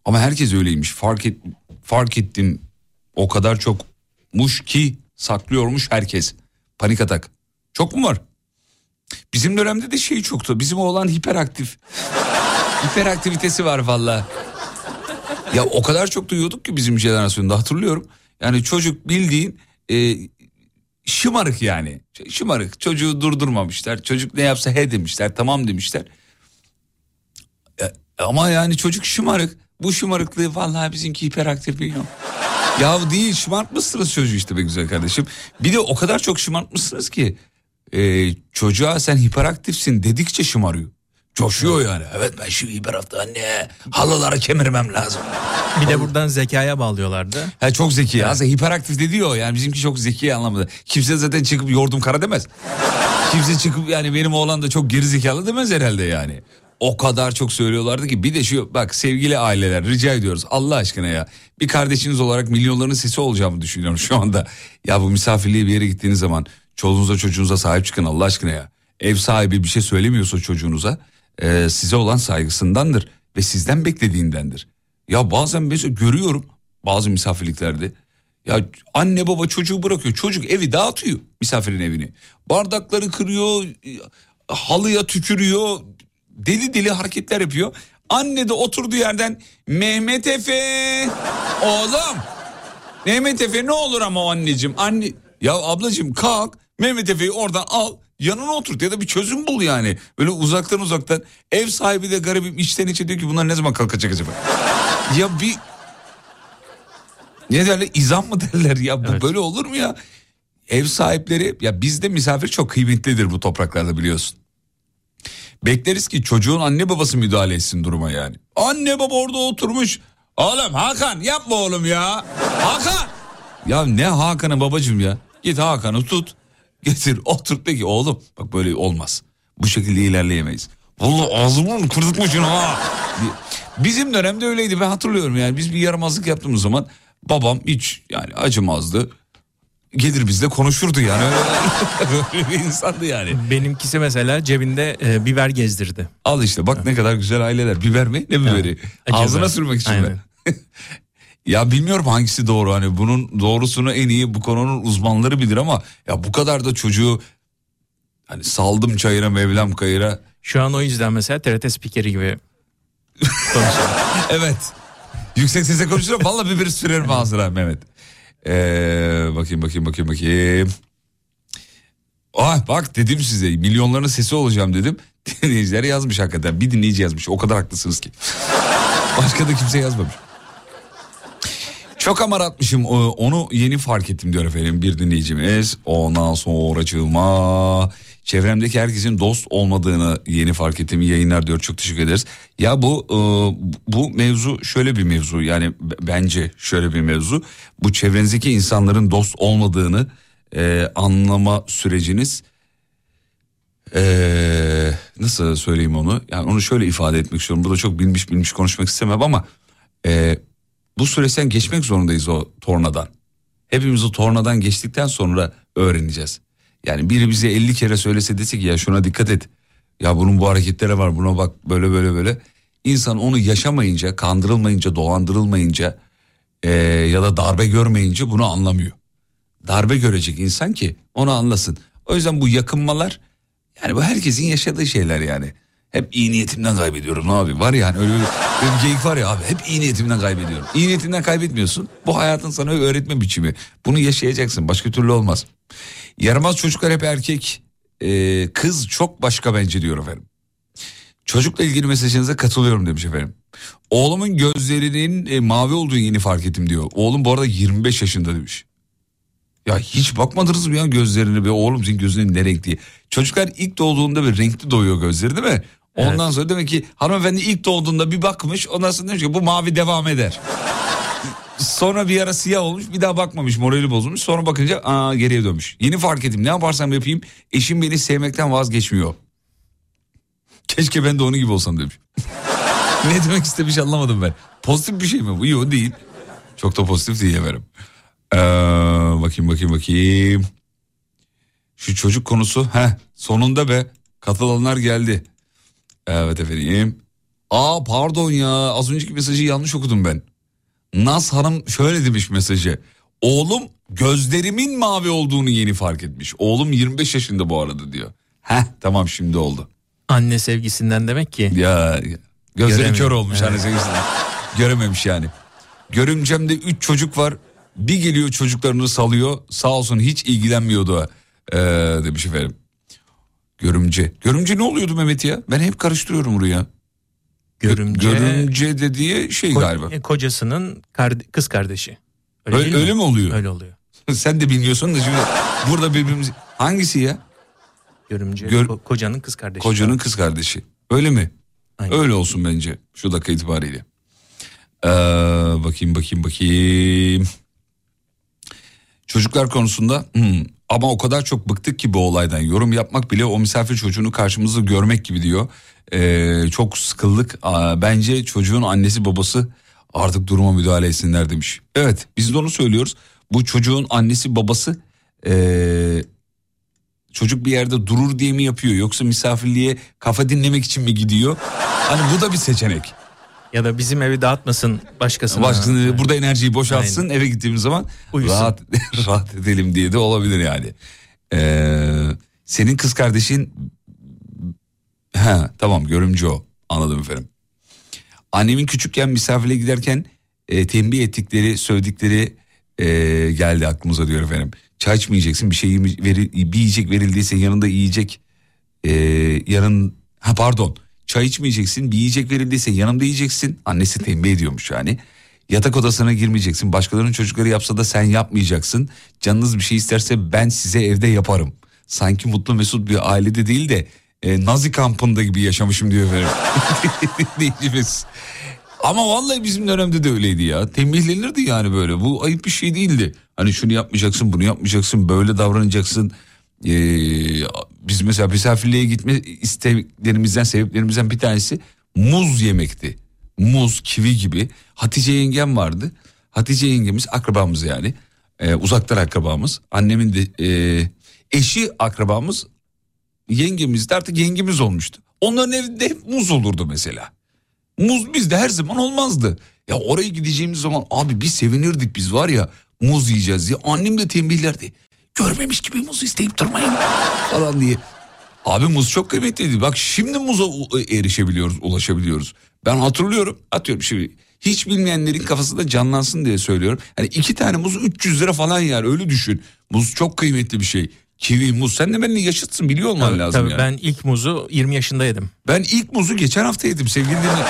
A: Ama herkes öyleymiş fark, et, fark ettim o kadar çokmuş ki saklıyormuş herkes. Panik atak. Çok mu var? Bizim dönemde de şey çoktu. Bizim oğlan hiperaktif. Hiperaktivitesi var valla. Ya o kadar çok duyuyorduk ki bizim jenerasyonda hatırlıyorum. Yani çocuk bildiğin e, şımarık yani. Şımarık. Çocuğu durdurmamışlar. Çocuk ne yapsa he demişler. Tamam demişler. E, ama yani çocuk şımarık. Bu şımarıklığı vallahi bizimki hiperaktif biliyor. ya değil şımartmışsınız çocuğu işte be güzel kardeşim. Bir de o kadar çok şımartmışsınız ki e, çocuğa sen hiperaktifsin dedikçe şımarıyor. Coşuyor yani. Evet ben şu hiperaktif anne halıları kemirmem lazım.
B: Bir de buradan zekaya bağlıyorlardı.
A: Ha, çok zeki. Aslında hiperaktif de diyor yani bizimki çok zeki anlamında. Kimse zaten çıkıp yordum kara demez. Kimse çıkıp yani benim oğlan da çok gerizekalı demez herhalde yani. O kadar çok söylüyorlardı ki bir de şu bak sevgili aileler rica ediyoruz Allah aşkına ya. Bir kardeşiniz olarak milyonların sesi olacağımı düşünüyorum şu anda. Ya bu misafirliğe bir yere gittiğiniz zaman çoluğunuza çocuğunuza sahip çıkın Allah aşkına ya. Ev sahibi bir şey söylemiyorsa çocuğunuza e, size olan saygısındandır ve sizden beklediğindendir. Ya bazen mesela görüyorum bazı misafirliklerde ya anne baba çocuğu bırakıyor çocuk evi dağıtıyor misafirin evini. Bardakları kırıyor halıya tükürüyor deli deli hareketler yapıyor. Anne de oturduğu yerden Mehmet Efe oğlum Mehmet Efe ne olur ama anneciğim anne ya ablacığım kalk Mehmet Efe'yi oradan al yanına oturt ya da bir çözüm bul yani. Böyle uzaktan uzaktan ev sahibi de garibim içten içe diyor ki bunlar ne zaman kalkacak acaba? ya bir ne derler izam mı derler ya bu
B: Evet.
A: böyle olur mu ya? Ev sahipleri ya bizde misafir çok kıymetlidir bu topraklarda biliyorsun. Bekleriz ki çocuğun anne babası müdahale etsin duruma yani. Anne baba orada oturmuş. Oğlum Hakan yapma oğlum ya. Hakan. Ya ne Hakan'ı babacığım ya. Git Hakan'ı tut. Getir otur peki oğlum. Bak böyle olmaz. Bu şekilde ilerleyemeyiz. Vallahi ağzımı kırdırtmışsın ha. Bizim dönemde öyleydi ben hatırlıyorum yani. Biz bir yaramazlık yaptığımız zaman babam hiç yani acımazdı. Gelir bizle konuşurdu yani. Öyle, bir insandı yani.
B: Benimkisi mesela cebinde e, biber gezdirdi.
A: Al işte bak ne kadar güzel aileler. Biber mi? Ne biberi?
B: Acı
A: Ağzına
B: biber.
A: sürmek için mi? Ya bilmiyorum hangisi doğru hani bunun doğrusunu en iyi bu konunun uzmanları bilir ama ya bu kadar da çocuğu hani saldım çayıra mevlam kayıra
B: Şu an o yüzden mesela TRT spikeri gibi konuşuyor.
A: evet yüksek sesle konuşuyorum valla biberi sürerim ağzına Mehmet. Ee, bakayım bakayım bakayım bakayım. Ah bak dedim size milyonların sesi olacağım dedim. Dinleyiciler yazmış hakikaten bir dinleyici yazmış o kadar haklısınız ki. Başka da kimse yazmamış. Çok amaratmışım o- onu yeni fark ettim diyor efendim bir dinleyicimiz. Ondan sonracığıma çevremdeki herkesin dost olmadığını yeni fark ettim. İyi yayınlar diyor çok teşekkür ederiz. Ya bu e, bu mevzu şöyle bir mevzu yani bence şöyle bir mevzu. Bu çevrenizdeki insanların dost olmadığını e, anlama süreciniz ee, nasıl söyleyeyim onu? Yani onu şöyle ifade etmek istiyorum. Burada çok bilmiş bilmiş konuşmak istemem ama e, bu süreçten geçmek zorundayız o tornadan. Hepimiz o tornadan geçtikten sonra öğreneceğiz. Yani biri bize 50 kere söylese dese ki ya şuna dikkat et. Ya bunun bu hareketlere var buna bak böyle böyle böyle. İnsan onu yaşamayınca, kandırılmayınca, dolandırılmayınca e, ya da darbe görmeyince bunu anlamıyor. Darbe görecek insan ki onu anlasın. O yüzden bu yakınmalar yani bu herkesin yaşadığı şeyler yani. Hep iyi niyetimden kaybediyorum ne abi var yani öyle bir, öyle bir geyik var ya abi hep iyi niyetimden kaybediyorum. İyi niyetinden kaybetmiyorsun bu hayatın sana öğretme biçimi. Bunu yaşayacaksın başka türlü olmaz. Yaramaz çocuklar hep erkek Ee, kız çok başka bence diyor efendim. Çocukla ilgili mesajınıza katılıyorum demiş efendim. Oğlumun gözlerinin e, mavi olduğunu yeni fark ettim diyor. Oğlum bu arada 25 yaşında demiş. Ya hiç bakmadınız mı ya gözlerine be oğlum senin gözlerin ne renk. Çocuklar ilk doğduğunda bir renkli doğuyor gözleri değil mi? Ondan sonra demek ki hanımefendi ilk doğduğunda bir bakmış ondan sonra demiş ki bu mavi devam eder. Sonra bir ara siyah olmuş bir daha bakmamış morali bozulmuş sonra bakınca aa geriye dönmüş. Yeni fark ettim ne yaparsam yapayım eşim beni sevmekten vazgeçmiyor. Keşke ben de onun gibi olsam demiş. ne demek istemiş anlamadım ben. Pozitif bir şey mi bu? Yok değil. Çok da pozitif değil efendim. Ee, bakayım bakayım bakayım. Şu çocuk konusu he sonunda be katılanlar geldi. Evet efendim. Aa pardon ya az önceki mesajı yanlış okudum ben. Naz Hanım şöyle demiş mesajı. Oğlum gözlerimin mavi olduğunu yeni fark etmiş. Oğlum 25 yaşında bu arada diyor. Heh tamam şimdi oldu.
B: Anne sevgisinden demek ki.
A: Ya gözleri kör olmuş anne sevgisinden. Görememiş yani. Görümcemde 3 çocuk var. Bir geliyor çocuklarını salıyor. Sağ olsun hiç ilgilenmiyordu ee, demiş efendim. Görümce. Görümce ne oluyordu Mehmet ya? Ben hep karıştırıyorum buraya.
B: Görümce.
A: Görümce dediği şey
B: Ko-
A: galiba.
B: e, Kocasının kız kardeşi. Öyle,
A: Öyle, öyle mi oluyor?
B: Öyle oluyor.
A: Sen de bilmiyorsun da şimdi burada birbirimiz... Hangisi ya?
B: Görümce
A: Gör-
B: ko- kocanın kız kardeşi.
A: Kocanın kız kardeşi. Öyle mi?
B: Aynen.
A: Öyle olsun bence şu dakika itibariyle. Ee, bakayım bakayım bakayım. Çocuklar konusunda hmm, ama o kadar çok bıktık ki bu olaydan yorum yapmak bile o misafir çocuğunu karşımızda görmek gibi diyor. Ee, çok sıkıldık. Aa, bence çocuğun annesi babası artık duruma müdahale etsinler demiş. Evet biz de onu söylüyoruz. Bu çocuğun annesi babası ee, çocuk bir yerde durur diye mi yapıyor yoksa misafirliğe kafa dinlemek için mi gidiyor? Hani bu da bir seçenek.
B: Ya da bizim evi dağıtmasın başkasına.
A: Başkasının
B: Evet.
A: burada enerjiyi boşaltsın eve gittiğimiz zaman
B: Uyusun.
A: rahat rahat edelim diye de olabilir yani. Ee, senin kız kardeşin ha tamam görümcü o anladım efendim. Annemin küçükken misafirliğe giderken e, tembih ettikleri söyledikleri e, geldi aklımıza diyor efendim. Çay içmeyeceksin bir şey veri, bir yiyecek verildiyse yanında yiyecek e, yarın ha pardon çay içmeyeceksin bir yiyecek verildiyse yanımda yiyeceksin annesi tembih ediyormuş yani. Yatak odasına girmeyeceksin başkalarının çocukları yapsa da sen yapmayacaksın canınız bir şey isterse ben size evde yaparım. Sanki mutlu mesut bir ailede değil de e, Nazi kampında gibi yaşamışım diyor efendim. Dinleyicimiz. Ama vallahi bizim dönemde de öyleydi ya. Tembihlenirdi yani böyle. Bu ayıp bir şey değildi. Hani şunu yapmayacaksın, bunu yapmayacaksın, böyle davranacaksın. Ee, biz mesela misafirliğe gitme isteklerimizden, sebeplerimizden bir tanesi muz yemekti. Muz, kivi gibi. Hatice yengem vardı. Hatice yengemiz akrabamız yani. Ee, uzaktan akrabamız. Annemin de e, eşi akrabamız. Yengemiz de artık yengemiz olmuştu. Onların evinde hep muz olurdu mesela. Muz bizde her zaman olmazdı. Ya oraya gideceğimiz zaman abi bir sevinirdik biz var ya muz yiyeceğiz diye. Annem de tembihlerdi. Görmemiş gibi muz isteyip durmayın falan diye. Abi muz çok kıymetliydi. Bak şimdi muza u- erişebiliyoruz, ulaşabiliyoruz. Ben hatırlıyorum, atıyorum şimdi hiç bilmeyenlerin kafasında canlansın diye söylüyorum. Hani iki tane muz 300 lira falan yer öyle düşün. Muz çok kıymetli bir şey. Kivi, muz. Sen de benimle yaşıtsın biliyor olman
B: Tabii,
A: lazım
B: tabii
A: yani.
B: ben ilk muzu 20 yaşında yedim.
A: Ben ilk muzu geçen hafta yedim sevgili dinleyiciler.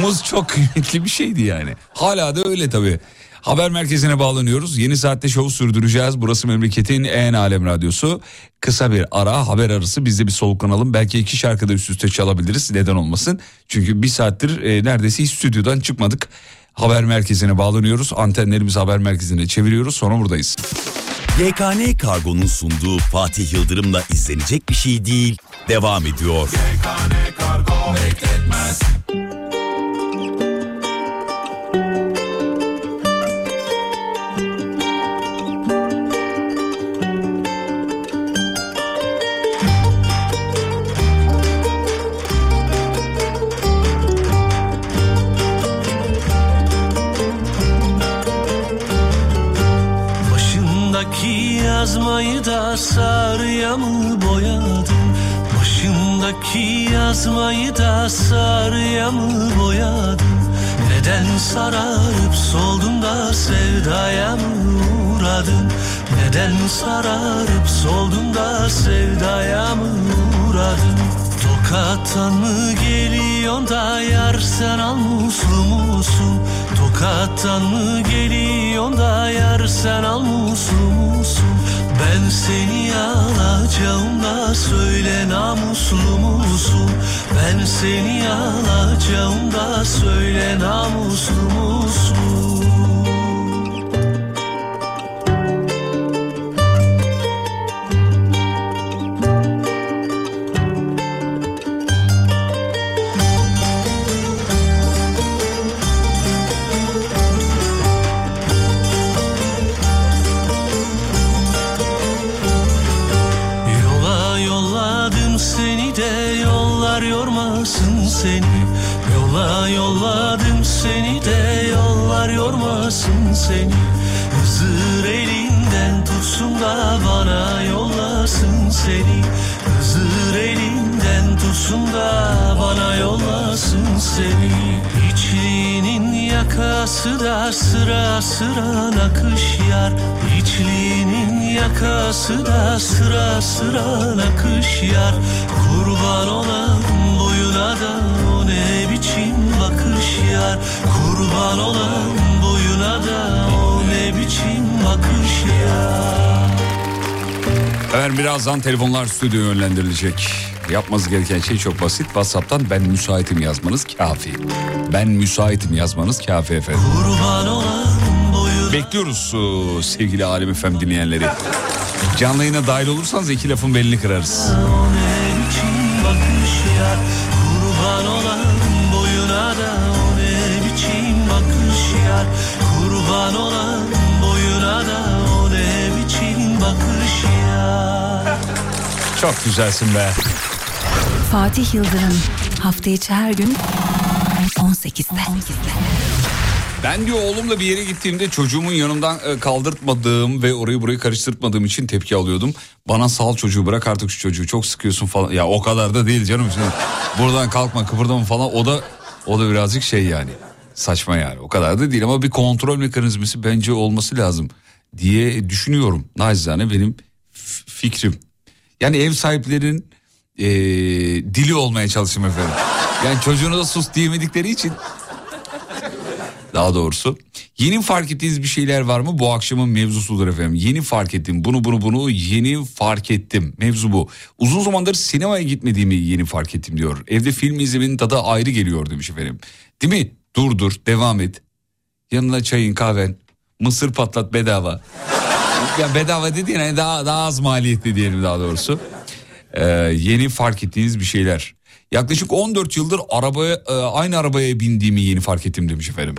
A: Muz çok kıymetli bir şeydi yani. Hala da öyle tabii. Haber merkezine bağlanıyoruz. Yeni saatte şovu sürdüreceğiz. Burası memleketin en alem radyosu. Kısa bir ara haber arası biz de bir soluklanalım. Belki iki şarkı da üst üste çalabiliriz. Neden olmasın? Çünkü bir saattir e, neredeyse hiç stüdyodan çıkmadık. Haber merkezine bağlanıyoruz. Antenlerimizi haber merkezine çeviriyoruz. Sonra buradayız.
C: YKN Kargo'nun sunduğu Fatih Yıldırım'la izlenecek bir şey değil. Devam ediyor.
G: Başındaki yazmayı da sarıya mı boyadın? Başındaki yazmayı da sarıya mı boyadın? Neden sararıp soldun da sevdaya mı uğradın? Neden sararıp soldun da sevdaya mı uğradın? Tokattan mı geliyorsun da yar sen almuslu musun? Tokattan mı geliyorsun da yar sen almuslu musun? Ben seni alacağım da söyle namuslu musun? Ben seni alacağım da söyle namuslu musun? Seni. Yola yolladım seni de yollar yormasın seni. Hızır elinden tutsun da bana yollasın seni. Hızır elinden tutsun da bana yollasın seni. İçliğinin yakası da sıra sıra nakış yar. İçliğinin yakası da sıra sıra nakış yar. Kurban olan boyuna da yar Kurban olan boyuna da o ne biçim bakış yar
A: Efendim birazdan telefonlar stüdyoya yönlendirilecek. Yapmanız gereken şey çok basit. WhatsApp'tan ben müsaitim yazmanız kafi. Ben müsaitim yazmanız kafi efendim. Bekliyoruz e, sevgili Alem Efem dinleyenleri. Canlı yayına dahil olursanız iki lafın belini kırarız.
G: Kurban olan boyuna da o ne biçim bakış yar
A: Çok güzelsin be.
E: Fatih Yıldırım hafta içi her gün 18'de.
A: Ben diyor oğlumla bir yere gittiğimde çocuğumun yanımdan e, kaldırtmadığım ve orayı burayı karıştırtmadığım için tepki alıyordum. Bana sal çocuğu bırak artık şu çocuğu çok sıkıyorsun falan. Ya o kadar da değil canım. Şimdi buradan kalkma kıpırdama falan o da o da birazcık şey yani. Saçma yani o kadar da değil ama bir kontrol mekanizması bence olması lazım diye düşünüyorum. Nacizane benim fikrim. Yani ev sahiplerinin e, dili olmaya çalışım efendim. Yani çocuğuna da sus diyemedikleri için daha doğrusu. Yeni fark ettiğiniz bir şeyler var mı? Bu akşamın mevzusudur efendim. Yeni fark ettim. Bunu bunu bunu yeni fark ettim. Mevzu bu. Uzun zamandır sinemaya gitmediğimi yeni fark ettim diyor. Evde film izlemenin tadı ayrı geliyor demiş efendim. Değil mi? Dur dur devam et. Yanına çayın kahven. Mısır patlat bedava. ya bedava dediğin hani daha, daha az maliyetli diyelim daha doğrusu. Ee, yeni fark ettiğiniz bir şeyler. Yaklaşık 14 yıldır arabaya e, aynı arabaya bindiğimi yeni fark ettim demiş efendim.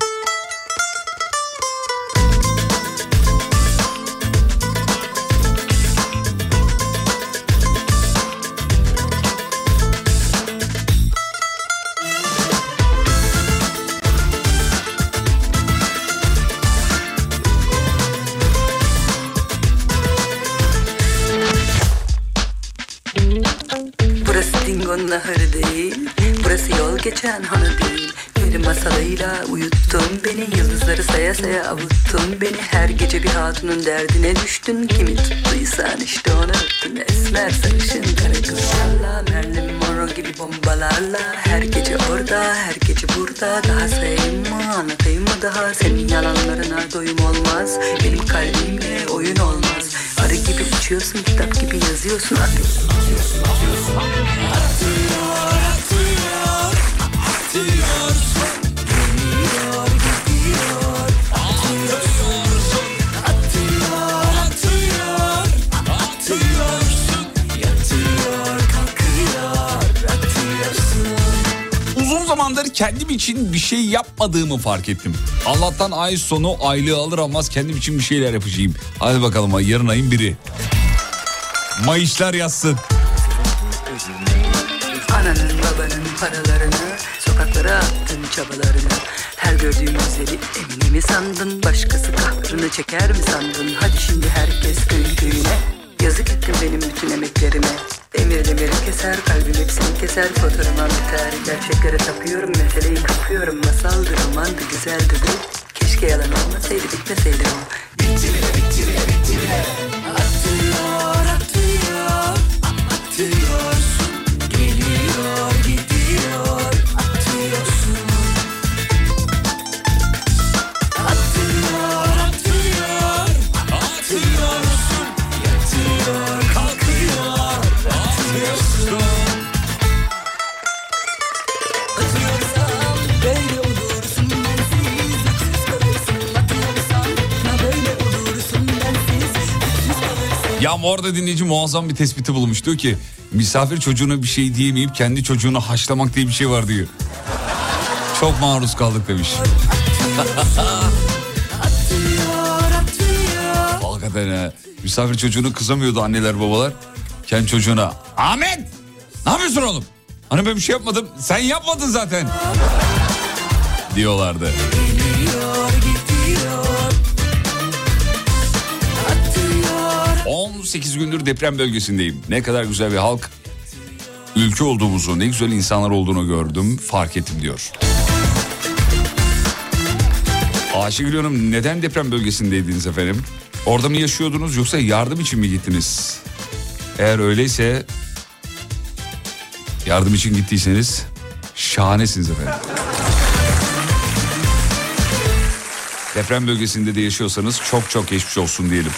J: Geçen hanı değil. Peri masalıyla uyuttun beni Yıldızları saya saya avuttun beni. Her gece bir hatunun derdine düştün. Kimi tuttuysan işte onu öptün. Esmer sarışın kara kızlarla Marilyn Monroe gibi bombalarla. Her gece orada her gece burada. Daha sayayım mı anlatayım mı daha? Senin yalanlarına doyum olmaz. Benim kalbimle oyun olmaz. Arı gibi uçuyorsun kitap gibi yazıyorsun. Atıyorsun atıyorsun atıyorsun. Atıyor atıyor
A: zamandır kendim için bir şey yapmadığımı fark ettim. Allah'tan ay sonu aylığı alır almaz kendim için bir şeyler yapacağım. Hadi bakalım yarın ayın biri. Mayışlar yazsın.
J: Ananın babanın paralarını Sokaklara attın çabalarını Her gördüğün güzeli emini mi sandın Başkası kahrını çeker mi sandın Hadi şimdi herkes köyün köyüne Yazık ettin benim bütün emeklerime. Demir demiri keser kalbim hepsini keser. Fotoğrafıma biter gerçeklere tapıyorum. Meseleyi kapıyorum. Masaldı romandı güzeldi bu. Keşke yalan olmasaydı bitmeseydi o Bitti bile bitti bile bitti bile Ya
A: orada dinleyici muazzam bir tespiti bulmuş. Diyor ki misafir çocuğuna bir şey diyemeyip kendi çocuğunu haşlamak diye bir şey var diyor. Çok maruz kaldık demiş. Hakikaten ha. Misafir çocuğunu kızamıyordu anneler babalar. Kendi çocuğuna Ahmet ne yapıyorsun oğlum? Hani ben bir şey yapmadım. Sen yapmadın zaten. Diyorlardı.
J: Geliyor
A: 38 gündür deprem bölgesindeyim. Ne kadar güzel bir halk ülke olduğumuzu, ne güzel insanlar olduğunu gördüm, fark ettim diyor. Ayşegül Hanım neden deprem bölgesindeydiniz efendim? Orada mı yaşıyordunuz yoksa yardım için mi gittiniz? Eğer öyleyse yardım için gittiyseniz şahanesiniz efendim. deprem bölgesinde de yaşıyorsanız çok çok geçmiş olsun diyelim.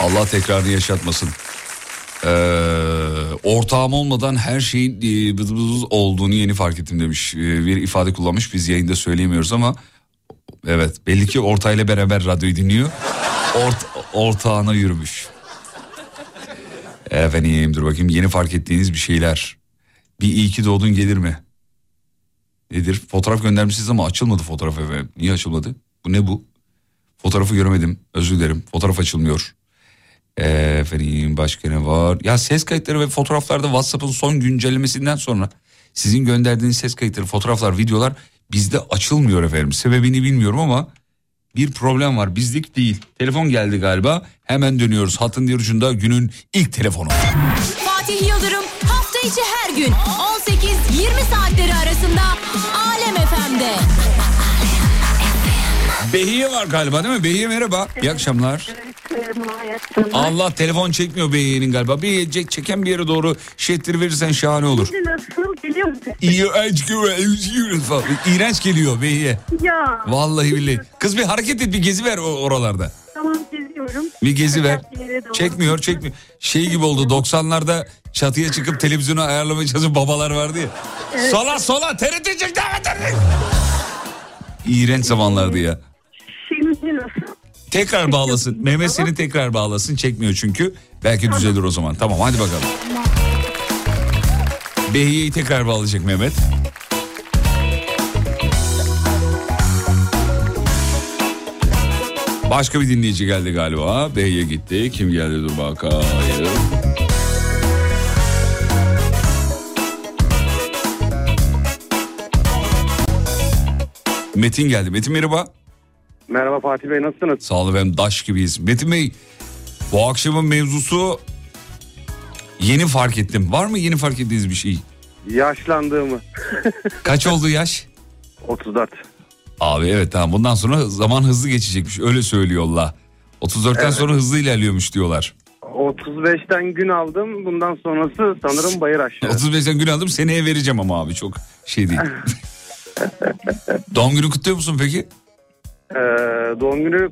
A: Allah tekrarını yaşatmasın. Ee, ortağım olmadan her şeyin e, bız bız olduğunu yeni fark ettim demiş. Ee, bir ifade kullanmış biz yayında söyleyemiyoruz ama evet belli ki ortağıyla beraber radyoyu dinliyor. Ort, ortağına yürümüş. Efendim dur bakayım yeni fark ettiğiniz bir şeyler. Bir iyi ki doğdun gelir mi? Nedir? Fotoğraf göndermişsiniz ama açılmadı fotoğraf efendim. Niye açılmadı? Bu ne bu? Fotoğrafı göremedim. Özür dilerim. Fotoğraf açılmıyor. Efendim başka ne var? Ya ses kayıtları ve fotoğraflarda WhatsApp'ın son güncellemesinden sonra sizin gönderdiğiniz ses kayıtları, fotoğraflar, videolar bizde açılmıyor efendim. Sebebini bilmiyorum ama bir problem var. Bizlik değil. Telefon geldi galiba. Hemen dönüyoruz. Hattın diğer ucunda günün ilk telefonu.
K: Fatih Yıldırım hafta içi her gün 18-20 saatleri arasında Alem FM'de.
A: Behiye var galiba değil mi? Behiye merhaba. İyi akşamlar. Allah telefon çekmiyor Behiye'nin galiba. Bir çek, çeken bir yere doğru şettir verirsen şahane olur.
L: Nasıl geliyor mu?
A: İğrenç geliyor. falan. İğrenç geliyor Behiye.
L: Ya.
A: Vallahi billahi. Kız bir hareket et bir gezi ver oralarda.
L: Tamam geziyorum.
A: Bir gezi ver. Çekmiyor çekmiyor. Şey gibi oldu 90'larda çatıya çıkıp televizyonu ayarlamaya çalışan babalar vardı ya.
L: Evet.
A: Sola sola TRT çek devam et. İğrenç zamanlardı ya. Tekrar bağlasın. Mehmet seni tekrar bağlasın. Çekmiyor çünkü. Belki düzelir o zaman. Tamam hadi bakalım. Behiye'yi tekrar bağlayacak Mehmet. Başka bir dinleyici geldi galiba. Behiye gitti. Kim geldi dur bakayım. Metin geldi. Metin merhaba.
M: Merhaba Fatih Bey nasılsınız?
A: Sağ olun efendim daş gibiyiz. Metin Bey bu akşamın mevzusu yeni fark ettim. Var mı yeni fark ettiğiniz bir şey?
M: Yaşlandığımı.
A: Kaç oldu yaş?
M: 34.
A: Abi evet tamam bundan sonra zaman hızlı geçecekmiş öyle söylüyorlar. 34'ten
M: Evet.
A: sonra hızlı ilerliyormuş diyorlar.
M: 35'ten gün aldım. Bundan sonrası sanırım bayır aşağı.
A: 35'ten gün aldım seneye vereceğim ama abi çok şey değil. Doğum günü kutluyor musun peki?
M: Ee, doğum günü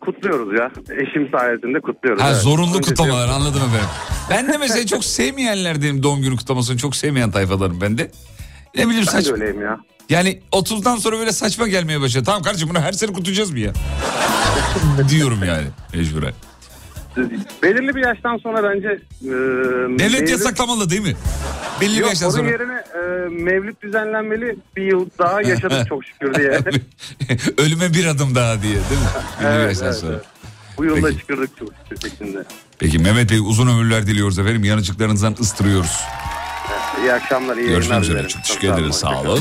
M: kutluyoruz ya. Eşim sayesinde kutluyoruz.
A: Ha
M: evet.
A: zorunlu
M: Öncesi
A: kutlamalar
M: yok.
A: anladım efendim. Ben de mesela çok sevmeyenlerdenim doğum günü kutlamasını çok sevmeyen tayfalarım ben de. Ne bileyim
M: Ben
A: saçma.
M: öyleyim ya.
A: Yani 30'dan sonra böyle saçma gelmeye başladı. Tamam kardeşim bunu her sene kutlayacağız mı ya? Diyorum yani mecburen.
M: Belirli bir yaştan sonra bence... E,
A: Devlet
M: mevlüt-
A: yasaklamalı değil mi? Belli bir
M: Yok,
A: yaştan
M: onun
A: sonra.
M: yerine e, mevlüt düzenlenmeli bir yıl daha yaşadık çok şükür diye.
A: Ölüme bir adım daha diye değil mi? Belli bir
M: Evet,
A: yaştan
M: evet,
A: sonra.
M: evet. Bu yılda
A: Peki.
M: çıkırdık çok şükür.
A: Peki Mehmet Bey uzun ömürler diliyoruz efendim. Yanıcıklarınızdan ıstırıyoruz.
M: İyi akşamlar, iyi
A: Görüşmek
M: yayınlar
A: üzere. Çok teşekkür ederiz. Sağ olun.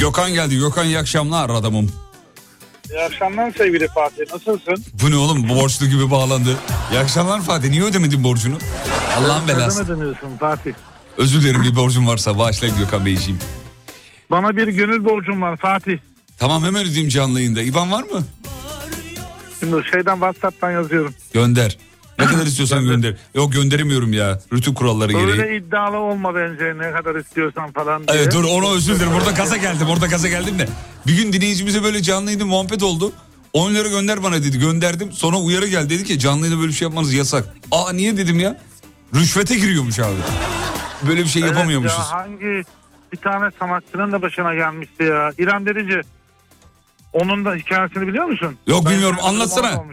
A: Gökhan geldi. Gökhan iyi akşamlar adamım.
N: İyi akşamlar sevgili Fatih. Nasılsın?
A: Bu ne oğlum borçlu gibi bağlandı. İyi akşamlar Fatih. Niye ödemedin borcunu? Allah'ın belası.
N: Kadın dönüyorsun Fatih.
A: Özür dilerim bir borcum varsa bağışlayın Gökhan Beyciğim.
N: Bana bir gönül borcum var Fatih.
A: Tamam hemen ödeyeyim canlı yayında. İban var mı?
N: Şimdi şeyden WhatsApp'tan yazıyorum.
A: Gönder. Ne kadar istiyorsan gönder. Yok gönderemiyorum ya. Rütü kuralları gereği.
N: Böyle iddialı olma bence ne kadar istiyorsan falan diye.
A: Evet dur ona özür dilerim. Orada gaza geldim. Orada gaza geldim de. Bir gün dinleyicimize böyle canlı yayında muhabbet oldu. 10 lira gönder bana dedi. Gönderdim. Sonra uyarı geldi. Dedi ki canlı yayında böyle bir şey yapmanız yasak. Aa niye dedim ya? Rüşvete giriyormuş abi. Böyle bir şey
N: Evet
A: yapamıyormuşuz.
N: Ya hangi bir tane sanatçının da başına gelmişti ya. İrem Derici. Onun da hikayesini biliyor musun?
A: Yok,
N: Ben
A: bilmiyorum. Anlatsana.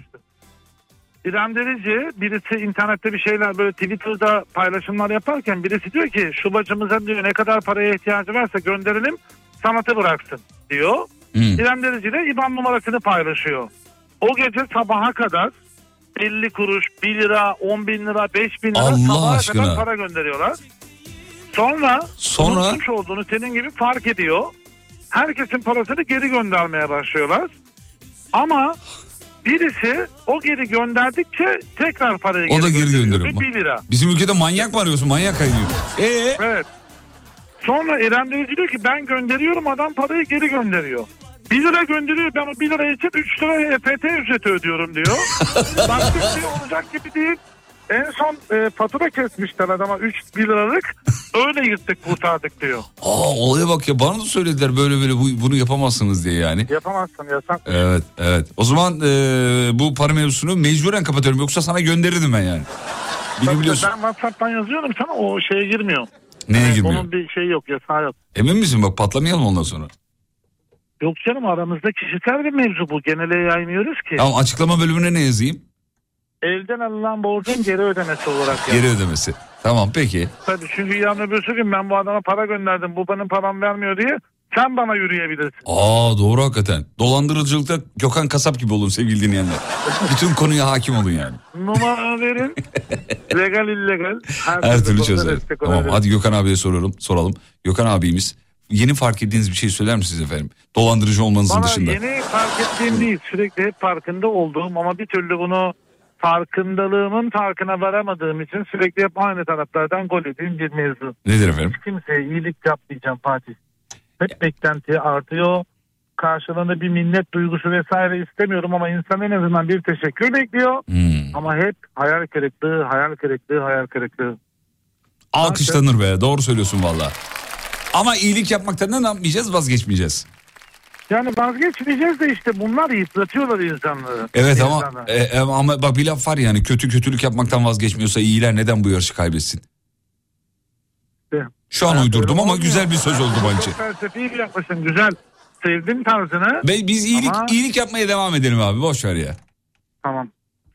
N: İrem Derici birisi internette bir şeyler böyle Twitter'da paylaşımlar yaparken birisi diyor ki şu bacımıza diyor ne kadar paraya ihtiyacı varsa gönderelim sanatı bıraksın diyor.
A: Hmm.
N: İrem Derici de IBAN numarasını paylaşıyor. O gece sabaha kadar 50 kuruş, 1 lira, 10 bin lira, 5 bin lira
A: Allah
N: sabaha
A: aşkına.
N: kadar para gönderiyorlar. Sonra,
A: Sonra?
N: unutmuş olduğunu senin gibi fark ediyor. Herkesin parasını geri göndermeye başlıyorlar. Ama birisi o geri gönderdikçe tekrar parayı
A: O da
N: geri gönderiyor.
A: gönderiyor.
N: Bir 1 lira.
A: Bizim ülkede manyak mı arıyorsun? Manyak kaynıyor. Ee?
N: Evet. Sonra İrem Derici diyor ki ben gönderiyorum adam parayı geri gönderiyor. 1 lira gönderiyor ben o 1 lira için 3 lira EFT ücreti ödüyorum diyor. Baktık şey olacak gibi değil. En son e, fatura kesmişler adama 3 1 liralık. Öyle yırttık kurtardık diyor.
A: Aa olaya bak ya bana da söylediler böyle böyle bu, bunu yapamazsınız diye yani.
N: Yapamazsın yasak.
A: Evet evet. O zaman e, bu para mevzusunu mecburen kapatıyorum. Yoksa sana gönderirdim ben yani. Beni biliyorsun.
N: Ben WhatsApp'tan yazıyorum sana o şeye girmiyor.
A: Neye
N: Evet,
A: girmiyor?
N: Onun bir şeyi yok yasağı yok.
A: Emin misin bak patlamayalım ondan sonra.
N: Yok canım aramızda kişisel bir mevzu bu. Genele yaymıyoruz ki.
A: Tamam açıklama bölümüne ne yazayım?
N: Elden alınan borcun geri ödemesi olarak
A: Geri ödemesi. Tamam peki.
N: Tabii çünkü yarın öbürsü gün ben bu adama para gönderdim. Bu benim param vermiyor diye sen bana yürüyebilirsin.
A: Aa doğru hakikaten. Dolandırıcılıkta Gökhan Kasap gibi olun sevgili dinleyenler. Bütün konuya hakim olun yani.
N: Numara verin. legal illegal.
A: Her türlü
N: konuda
A: çözer. Tamam hadi Gökhan abiye soruyorum, soralım. Gökhan abimiz yeni fark ettiğiniz bir şey söyler misiniz efendim? Dolandırıcı olmanızın
N: Bana
A: dışında.
N: yeni fark ettiğim değil. Sürekli hep farkında olduğum ama bir türlü bunu farkındalığımın farkına varamadığım için sürekli hep aynı taraflardan gol ettiğim bir mevzu.
A: Nedir efendim?
N: Hiç kimseye iyilik yapmayacağım Fatih. Hep beklenti artıyor. Karşılığında bir minnet duygusu vesaire istemiyorum ama insan en azından bir teşekkür bekliyor.
A: Hmm.
N: Ama hep hayal kırıklığı, hayal kırıklığı, hayal kırıklığı.
A: Alkışlanır be doğru söylüyorsun valla. Ama iyilik yapmaktan ne yapmayacağız vazgeçmeyeceğiz.
N: Yani vazgeçmeyeceğiz de işte bunlar yıpratıyorlar insanları.
A: Evet ama e, e, ama bak bir laf var yani kötü kötülük yapmaktan vazgeçmiyorsa iyiler neden bu yarışı kaybetsin? Şu an uydurdum ama güzel bir söz oldu bence.
N: Felsefi bir yaklaşım güzel. Sevdim tarzını.
A: Ve biz iyilik
N: Ama-
A: iyilik yapmaya devam edelim abi boş ver ya.
N: Tamam.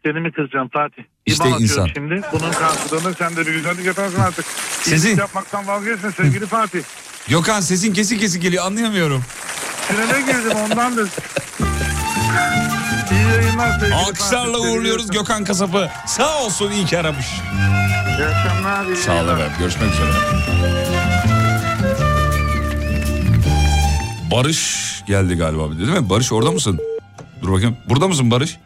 N: Seni mi kıracağım Fatih?
A: İşte
N: İban
A: insan.
N: Şimdi bunun karşılığında sen de bir güzellik yaparsın artık.
A: Sizin-
N: İyilik yapmaktan vazgeçme sevgili Fatih.
A: Gökhan sesin kesik kesik geliyor anlayamıyorum.
N: Tünele girdim ondandır. İyi yayınlar sevgili
A: Alkışlarla
N: Fatih.
A: uğurluyoruz Gökhan Kasap'ı. Sağ olsun iyi ki aramış.
N: İyi akşamlar. iyi
A: Sağ ol
N: yayınlar.
A: efendim görüşmek üzere. Barış geldi galiba bir de değil mi? Barış orada mısın? Dur bakayım. Burada mısın Barış?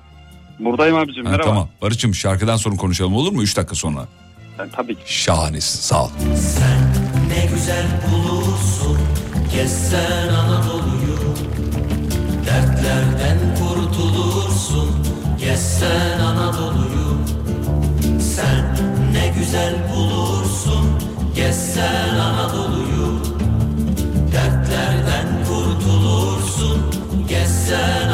O: Buradayım abicim
A: Ha,
O: merhaba.
A: tamam. Barış'ım şarkıdan sonra konuşalım olur mu? 3 dakika sonra.
O: Ben, tabii ki.
A: Şahanesin sağ ol.
F: Ne güzel bulursun Gezsen Anadolu'yu Dertlerden kurtulursun. Gezsen Anadolu'yu. Sen ne güzel bulursun. Gezsen Anadolu'yu. Dertlerden kurtulursun. Gezsen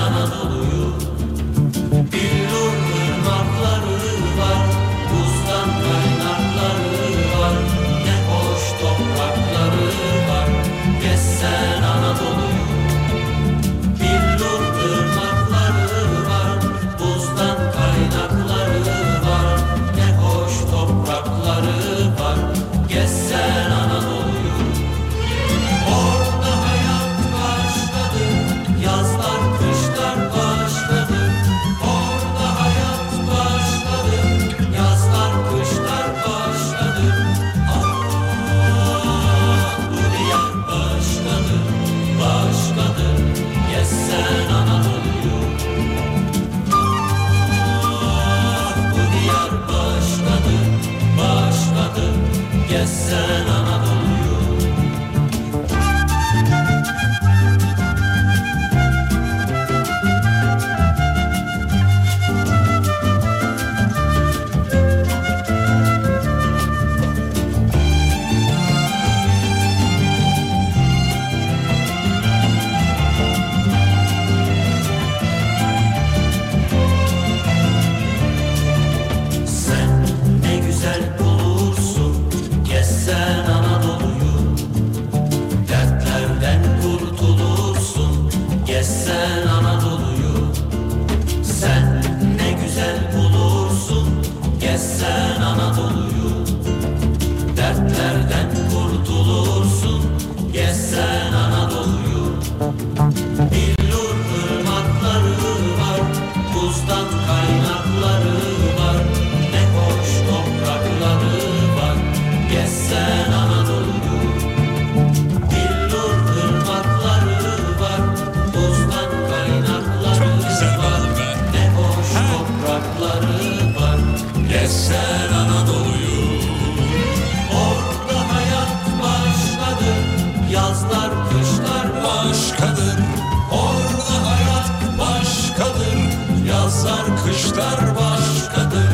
F: Yazlar kışlar başkadır.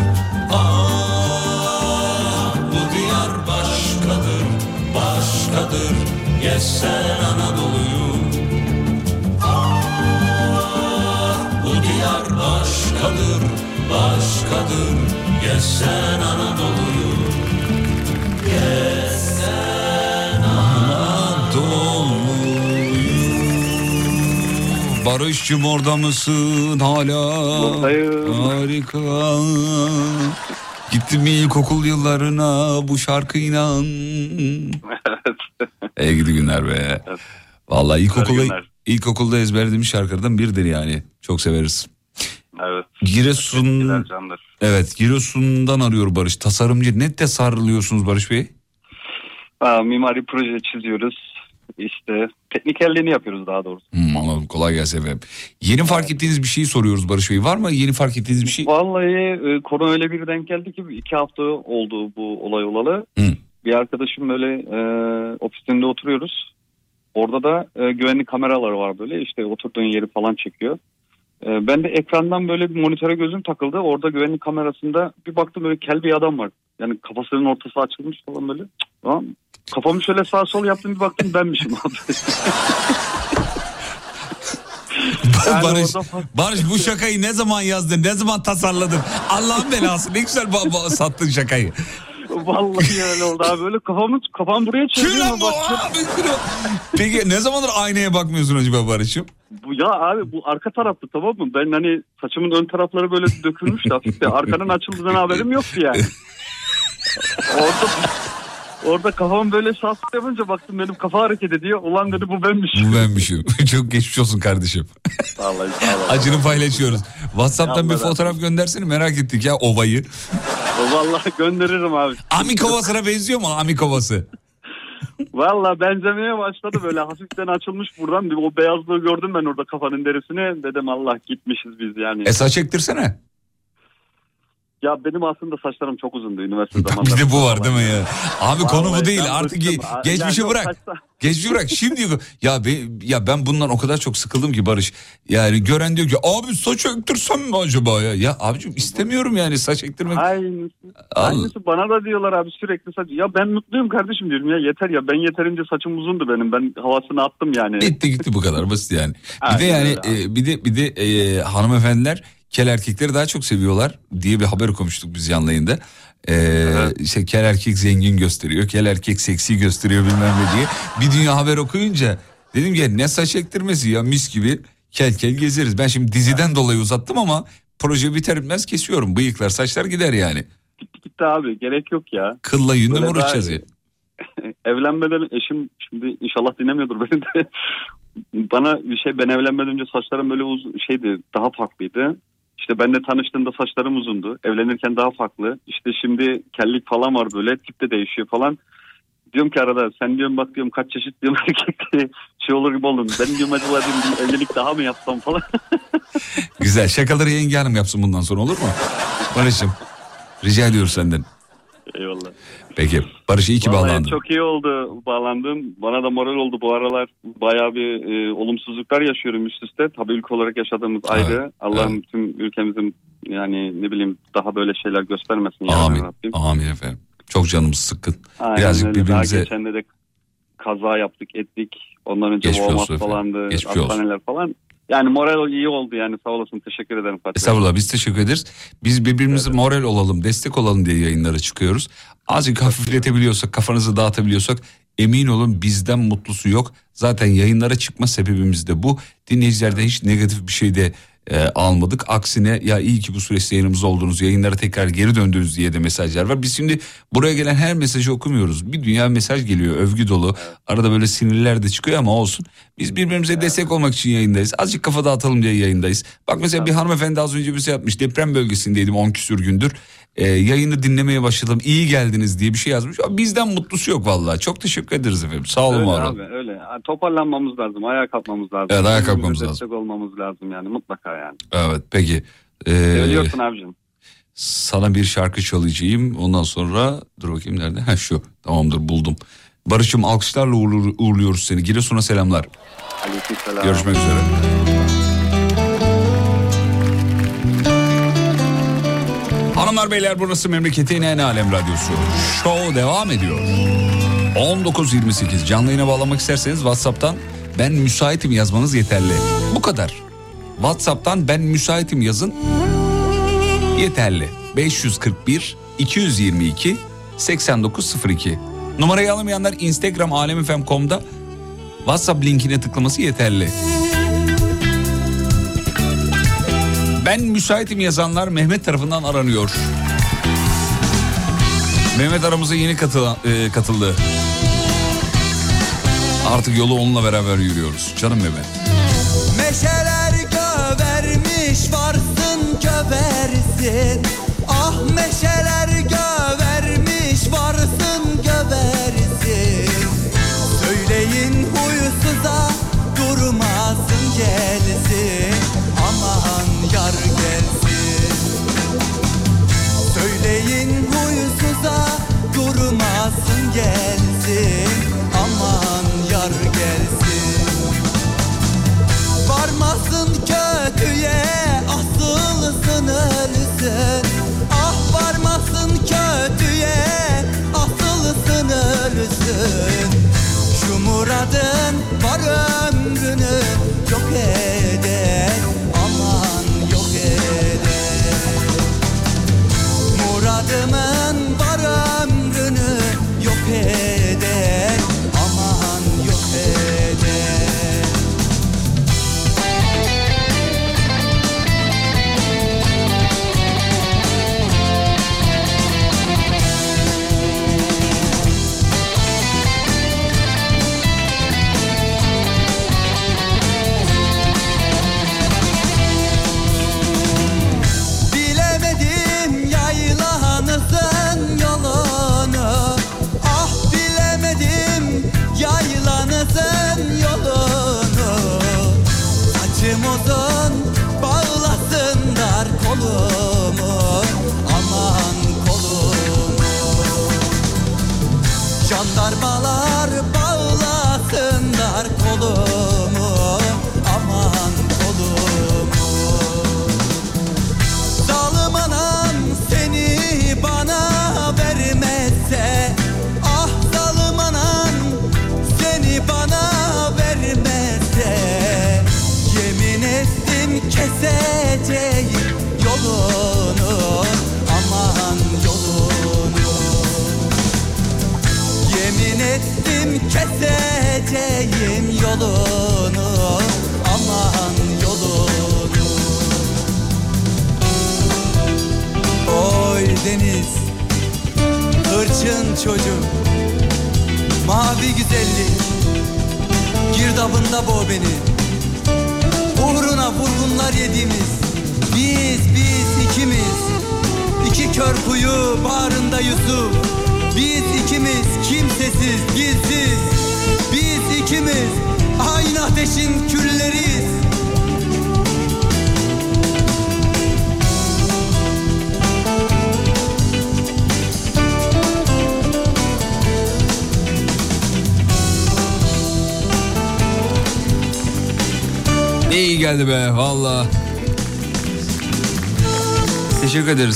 F: Ah bu diyar başkadır Başkadır. Gezsen Anadolu'yu. Ah bu diyar başkadır Başkadır. Gezsen Anadolu'yu
A: Barış'cığım orada mısın hala?
O: Buradayım.
A: Harika. Gittim mi ilkokul yıllarına bu şarkıyla. İyi gidi günler be. Vallahi ilkokulda, ilkokulda ezberlediğimiz şarkılardan biridir yani. Çok severiz.
O: Evet.
A: Giresun, evet Giresun'dan arıyor Barış. Tasarımcı ne tasarlıyorsunuz Barış Bey?
O: Aa, mimari proje çiziyoruz. İşte teknikerliğini yapıyoruz daha doğrusu.
A: Hmm, anladım kolay gelsin efendim. Yeni fark ettiğiniz bir şeyi soruyoruz Barış Bey. Var mı yeni fark ettiğiniz bir şey?
O: Vallahi e, konu öyle bir denk geldi ki iki hafta oldu bu olay olalı. Bir arkadaşım böyle e, ofisinde oturuyoruz. Orada da e, güvenlik kameraları var böyle işte oturduğun yeri falan çekiyor. E, ben de ekrandan böyle bir monitöre gözüm takıldı. Orada güvenlik kamerasında bir baktım böyle kel bir adam var. Yani kafasının ortası açılmış falan böyle. Tamam. Kafamı şöyle sağ sol yaptım bir baktım benmişim abi. Yani
A: Barış,
O: orada-
A: Barış bu şakayı ne zaman yazdın? Ne zaman tasarladın? Allah'ın belası ne güzel ba- ba- sattın şakayı.
O: Vallahi öyle oldu abi. Böyle kafamı, kafam buraya çeviriyor.
A: Peki ne zamandır aynaya bakmıyorsun acaba Barış'ım?
O: Bu ya abi bu arka tarafta tamam mı? Ben hani saçımın ön tarafları böyle dökülmüştü hafif de. Arkanın açıldığından haberim yoktu yani. Orada Orada kafam böyle sağ sol yapınca baktım benim kafa hareket ediyor. Ulan dedi bu benmişim.
A: Bu benmişim. Çok geçmiş olsun kardeşim.
O: Vallahi sağ ol.
A: Acını paylaşıyoruz. WhatsApp'tan bir fotoğraf göndersene merak ettik ya ovayı.
O: Vallahi gönderirim abi.
A: Amikovası'na benziyor mu Amikovası?
O: Vallahi benzemeye başladı böyle hafiften açılmış buradan. Bir o beyazlığı gördüm ben orada kafanın derisine. Dedim Allah gitmişiz biz yani.
A: E saç ektirsene.
O: Ya benim aslında saçlarım çok uzundu üniversite zamanında.
A: Bir de bu var değil mi ya? Abi konu bu değil artık ge- geçmişi
O: yani
A: bırak.
O: saçta-
A: Geçmişi bırak. Şimdi ya be, ya ben bundan o kadar çok sıkıldım ki Barış. Yani gören diyor ki abi saç ektirsem mi acaba ya? Ya abicim istemiyorum yani saç ektirmek.
O: Aynısı, aynısı bana da diyorlar abi sürekli saç. Ya ben mutluyum kardeşim diyorum ya yeter ya ben yeterince saçım uzundu benim. Ben havasını attım yani.
A: Bitti gitti bu kadar basit yani. Bir de yani e, bir de bir de e, hanımefendiler kel erkekleri daha çok seviyorlar diye bir haber okumuştuk biz yanlı yayında. E, işte kel erkek zengin gösteriyor, kel erkek seksi gösteriyor bilmem ne diye. Bir dünya haber okuyunca dedim ki ne saç ektirmesi ya mis gibi kel kel gezeriz. Ben şimdi diziden dolayı uzattım ama proje biter bitmez kesiyorum. Bıyıklar saçlar gider yani.
O: Gitti abi gerek yok ya.
A: Kılla yünle mi uğraşacağız ya?
O: Evlenmeden eşim şimdi inşallah dinlemiyordur beni de. Bana bir şey ben evlenmeden önce saçlarım böyle uzun şeydi daha farklıydı. İşte benle tanıştığımda saçlarım uzundu. Evlenirken daha farklı. İşte şimdi kellik falan var böyle tip de değişiyor falan. Diyorum ki arada sen diyorum bak diyorum kaç çeşit diyorum erkek şey olur gibi oldun. Ben diyorum acaba diyorum evlilik daha mı yapsam falan.
A: Güzel şakaları yenge hanım yapsın bundan sonra olur mu? Barış'ım rica ediyoruz senden.
O: Eyvallah.
A: Peki Barış iyi ki
O: Vallahi
A: bağlandın.
O: Çok iyi oldu bağlandın. Bana da moral oldu bu aralar. Bayağı bir e, olumsuzluklar yaşıyorum üst üste. Tabii ülke olarak yaşadığımız ayrı. Allah'ım tüm ülkemizin yani ne bileyim daha böyle şeyler göstermesin.
A: Amin.
O: Rabbim.
A: Amin efendim. Çok canımız sıkkın.
O: Aynen
A: Birazcık
O: öyle. Daha
A: birbirimize
O: geçen de, kaza yaptık ettik. Ondan önce Walmart falandı. Hastaneler falan. Yani moral iyi oldu yani sağ olasın teşekkür ederim Fatih.
A: Estağfurullah biz teşekkür ederiz. Biz birbirimize moral olalım, destek olalım diye yayınlara çıkıyoruz. Azıcık hafifletebiliyorsak, kafanızı dağıtabiliyorsak emin olun bizden mutlusu yok. Zaten yayınlara çıkma sebebimiz de bu. Dinleyicilerden hiç negatif bir şey de e, almadık. Aksine ya iyi ki bu süreçte yanımızda oldunuz, yayınlara tekrar geri döndünüz diye de mesajlar var. Biz şimdi buraya gelen her mesajı okumuyoruz. Bir dünya mesaj geliyor, övgü dolu. Arada böyle sinirler de çıkıyor ama olsun. Biz birbirimize destek olmak için yayındayız. Azıcık kafa dağıtalım diye yayındayız. Bak mesela bir hanımefendi az önce bir şey yapmış. Deprem bölgesindeydim 10 küsür gündür. Ee, yayını dinlemeye başladım. İyi geldiniz diye bir şey yazmış. Ama bizden mutlusu yok vallahi. Çok teşekkür ederiz efendim. Sağ olun
O: Öyle
A: var olun.
O: abi öyle. Yani Toparlanmamız lazım. Ayağa kalkmamız lazım.
A: Evet, ayağa kalkmamız lazım.
O: Destek olmamız lazım yani mutlaka yani.
A: Evet peki. Ee,
O: Söylüyorsun abicim.
A: sana bir şarkı çalacağım. Ondan sonra dur bakayım nerede? Ha şu. Tamamdır buldum. Barış'ım alkışlarla uğurlu- uğurluyoruz seni. Giresun'a selamlar.
O: Aleykümselam.
A: Görüşmek üzere. Hanımlar beyler burası memleketin en alem radyosu. Show devam ediyor. 19.28 canlı yayına bağlamak isterseniz Whatsapp'tan ben müsaitim yazmanız yeterli. Bu kadar. Whatsapp'tan ben müsaitim yazın yeterli. 541 222 8902 Numarayı alamayanlar Instagram alemfm.com'da WhatsApp linkine tıklaması yeterli. Ben müsaitim yazanlar Mehmet tarafından aranıyor. Mehmet aramıza yeni katılan, e, katıldı. Artık yolu onunla beraber yürüyoruz. Canım Mehmet.
F: Meşeler gövermiş varsın göversin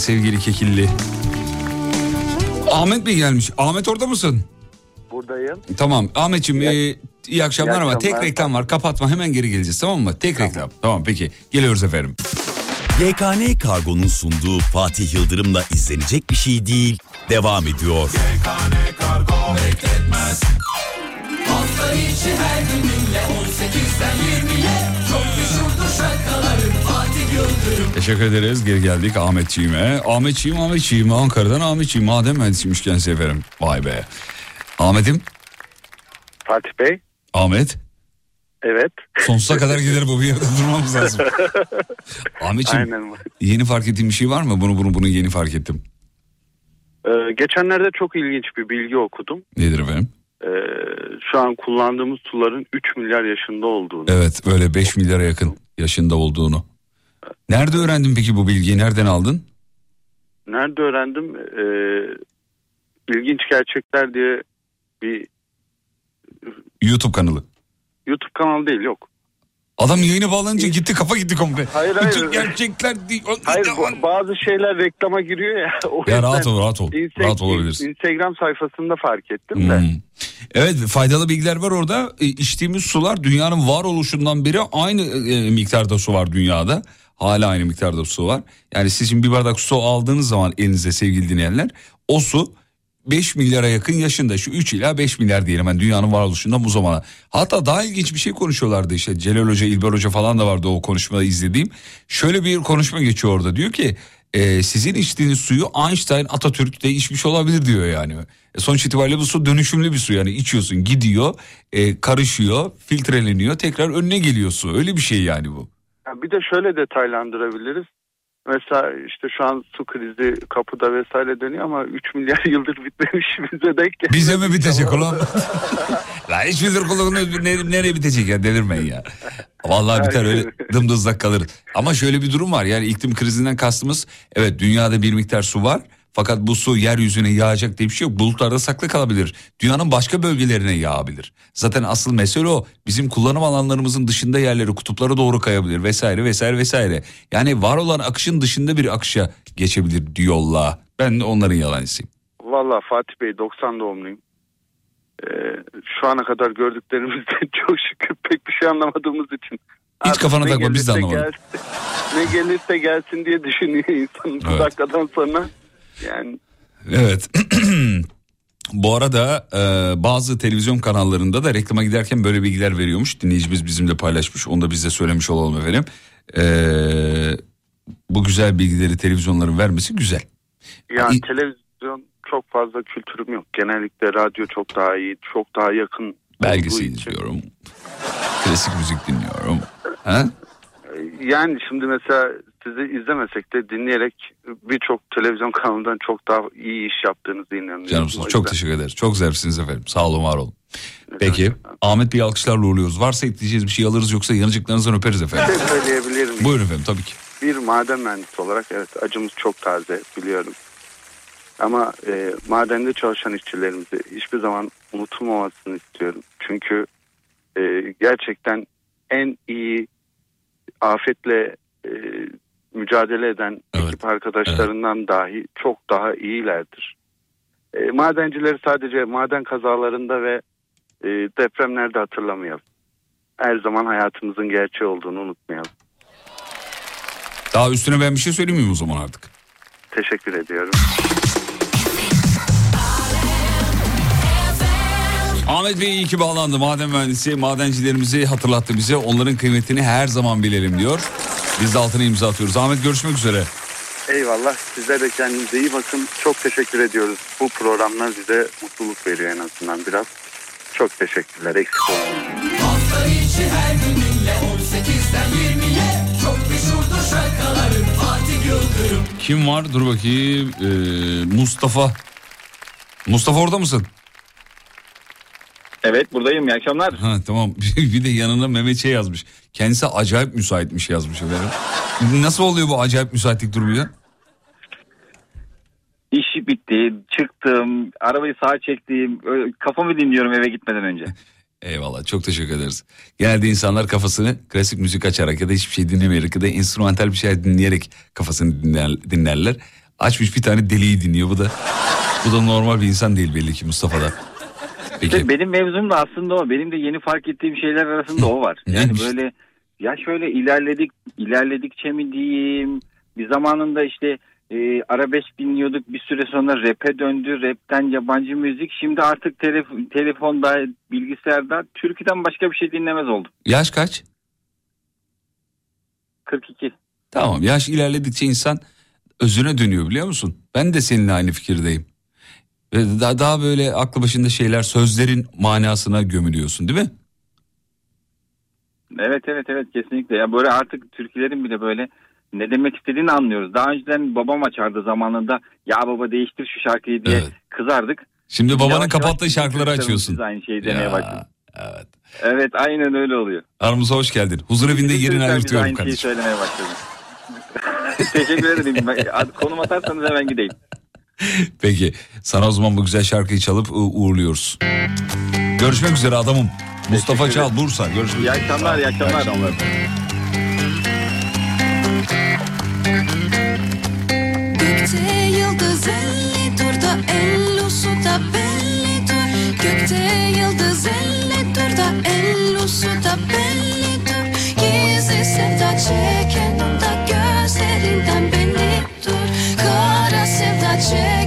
A: sevgili Kekilli. Ahmet Bey gelmiş. Ahmet orada mısın?
P: Buradayım.
A: Tamam Ahmetciğim e, iyi akşamlar
P: İyi
A: ama tek reklam var kapatma hemen geri geleceğiz tamam mı? Tek reklam tamam peki geliyoruz efendim.
C: YKN Kargo'nun sunduğu Fatih Yıldırım'la izlenecek bir şey değil. Devam ediyor.
F: Kargo Hafta içi her gününle 18'den 20'ye Çok meşhurdur şarkıların Fatih Yıldırım
A: Teşekkür ederiz geri geldik Ahmetciğime. Ahmetciğim Ahmetciğim Ankara'dan Ahmetciğim maden mühendisiymiş kendisi efendim. Vay be. Ahmet'im
M: Fatih Bey.
A: Ahmet
M: Evet.
A: sonsuza kadar gider bu bir yerde durmamız lazım. Ahmetciğim
M: Aynen.
A: yeni fark ettiğin bir şey var mı? Bunu bunu bunu yeni fark ettim.
M: Ee, geçenlerde çok ilginç bir bilgi okudum.
A: Nedir efendim?
M: Ee, şu an kullandığımız suların 3 milyar yaşında olduğunu.
A: Evet böyle 5 milyara yakın yaşında olduğunu. Nerede öğrendin peki bu bilgiyi? Nereden aldın?
M: Nerede öğrendim? Ee, ilginç gerçekler diye bir
A: YouTube kanalı.
M: YouTube kanalı değil yok.
A: Adam yayına bağlanınca gitti kafa gitti komple.
M: Hayır hayır.
A: Bütün gerçekler değil.
M: Hayır bu- bazı şeyler reklama giriyor ya. O
A: Ya rahat ol, rahat ol.
M: Insta-
A: Rahat olabilirsin.
M: Instagram sayfasında fark ettim de.
A: Hmm. Evet faydalı bilgiler var orada. E, içtiğimiz sular dünyanın varoluşundan beri aynı e, miktarda su var dünyada. Hala aynı miktarda su var. Yani siz şimdi bir bardak su aldığınız zaman elinize sevgili dinleyenler o su 5 milyara yakın yaşında şu 3 ila 5 milyar diyelim yani dünyanın varoluşundan bu zamana. Hatta daha ilginç bir şey konuşuyorlardı işte Celal Hoca, İlber Hoca falan da vardı o konuşmada izlediğim. Şöyle bir konuşma geçiyor orada diyor ki e, sizin içtiğiniz suyu Einstein Atatürk de içmiş olabilir diyor yani. E, sonuç itibariyle bu su dönüşümlü bir su yani içiyorsun gidiyor e, karışıyor filtreleniyor tekrar önüne geliyor su öyle bir şey yani bu.
P: Bir de şöyle detaylandırabiliriz. Mesela işte şu an su krizi kapıda vesaire dönüyor ama 3 milyar yıldır bitmemiş bize denk geldi.
A: Bize mi bitecek ulan? La hiç bilir kulluğunu ne- nereye bitecek ya delirmeyin ya. Vallahi biter öyle dımdızlak kalır. Ama şöyle bir durum var yani iklim krizinden kastımız evet dünyada bir miktar su var. Fakat bu su yeryüzüne yağacak diye bir şey yok. Bulutlarda saklı kalabilir. Dünyanın başka bölgelerine yağabilir. Zaten asıl mesele o. Bizim kullanım alanlarımızın dışında yerleri kutuplara doğru kayabilir vesaire vesaire vesaire. Yani var olan akışın dışında bir akışa geçebilir diyorlar. Ben de onların yalancısıyım.
P: Valla Fatih Bey 90 doğumluyum. Ee, şu ana kadar gördüklerimizden çok şükür pek bir şey anlamadığımız için.
A: Hiç kafana takma, biz de anlamadık.
P: gelsin- ne gelirse gelsin diye düşünüyor insan bu
A: Evet.
P: dakikadan sonra. Yani
A: Evet. Bu arada e, bazı televizyon kanallarında da reklama giderken böyle bilgiler veriyormuş. Dinleyicimiz bizimle paylaşmış. Onu da biz de söylemiş olalım efendim. E, bu güzel bilgileri televizyonların vermesi güzel.
P: Yani televizyon çok fazla kültürüm yok. Genellikle radyo çok daha iyi, çok daha yakın.
A: Belgesel izliyorum. Klasik müzik dinliyorum. Ha?
P: Yani şimdi mesela sizi izlemesek de dinleyerek birçok televizyon kanalından çok daha iyi iş yaptığınızı inanıyorum.
A: Canımsınız çok teşekkür ederiz. Çok zarifsiniz efendim. Sağ olun var olun. Peki Ahmet Bey alkışlarla uğurluyoruz. Varsa ekleyeceğiz bir şey alırız yoksa yanıcıklarınızdan öperiz
P: Bir
A: efendim.
P: şey söyleyebilir miyim?
A: Buyurun efendim tabii ki.
P: Bir maden mühendisi olarak evet acımız çok taze biliyorum. Ama e, madende çalışan işçilerimizi hiçbir zaman unutulmamasını istiyorum. Çünkü e, gerçekten en iyi afetle e, mücadele eden ekip arkadaşlarından dahi çok daha iyilerdir. E, madencileri sadece maden kazalarında ve e, depremlerde hatırlamayalım. Her zaman hayatımızın gerçeği olduğunu unutmayalım.
A: Daha üstüne ben bir şey söyleyeyim miyim o zaman artık?
P: Teşekkür ediyorum.
A: Ahmet Bey iyi ki bağlandı. Maden mühendisi madencilerimizi hatırlattı bize. Onların kıymetini her zaman bilelim diyor. Biz de altına imza atıyoruz. Ahmet görüşmek üzere.
P: Eyvallah. Sizler de kendinize iyi bakın. Çok teşekkür ediyoruz. Bu programlar bize mutluluk veriyor en azından biraz. Çok teşekkürler. Eksik olmayın.
F: Hafta içi her gününle 18'den 20'ye Çok meşhurdur şarkıların Fatih Yıldırım
A: Kim var? Dur bakayım. Ee, Mustafa. Mustafa orada mısın?
Q: Evet buradayım iyi akşamlar.
A: Ha tamam. bir de yanına Mehmet şey yazmış. Kendisi acayip müsaitmiş yazmış efendim. Nasıl oluyor bu acayip müsaitlik durumu ya?
Q: İş bitti çıktım arabayı sağa çektim kafamı dinliyorum eve gitmeden önce.
A: Eyvallah çok teşekkür ederiz. Genelde insanlar kafasını klasik müzik açarak ya da hiçbir şey dinlemeyerek ya da enstrümantal bir şey dinleyerek kafasını dinler, dinlerler. Açmış bir tane deliği dinliyor bu da. Bu da normal bir insan değil belli ki Mustafa'da. Peki.
Q: İşte benim mevzum da aslında o. Benim de yeni fark ettiğim şeyler arasında o var. Yani
A: Neymiş?
Q: böyle ya şöyle ilerledik ilerledikçe mi diyeyim bir zamanında işte e, arabesk dinliyorduk bir süre sonra rap'e döndü rapten yabancı müzik şimdi artık telef- telefonda bilgisayarda türküden başka bir şey dinlemez oldum.
A: Yaş kaç?
Q: 42.
A: Tamam yaş ilerledikçe insan özüne dönüyor biliyor musun? Ben de seninle aynı fikirdeyim. Ve daha, daha böyle aklı başında şeyler sözlerin manasına gömülüyorsun değil mi?
Q: Evet evet evet kesinlikle. Ya böyle artık türkülerin bile böyle ne demek istediğini anlıyoruz. Daha önceden babam açardı zamanında ya baba değiştir şu şarkıyı diye kızardık.
A: Şimdi babanın
Q: Yavaş
A: kapattığı
Q: yavaş
A: şarkıları açıyorsun.
Q: Aynı şeyi demeye başladık. Evet aynen öyle oluyor.
A: Aramıza hoş geldin. Huzur evinde yerini
Q: çocuklar bize
A: ayırtıyorum
Q: aynı şeyi
A: kardeşim.
Q: söylemeye başladı. Teşekkür ederim. Konum atarsanız hemen gideyim.
A: Peki sana o zaman bu güzel şarkıyı çalıp u- uğurluyoruz. Görüşmek üzere adamım. Mustafa Çal Bursa. Görüşmek
Q: İyi akşamlar, iyi akşamlar.
D: Gökte yıldız elli dur da ellu suda belli dur Gökte yıldız elli dur da ellu suda belli dur Gizli sevda çeken change.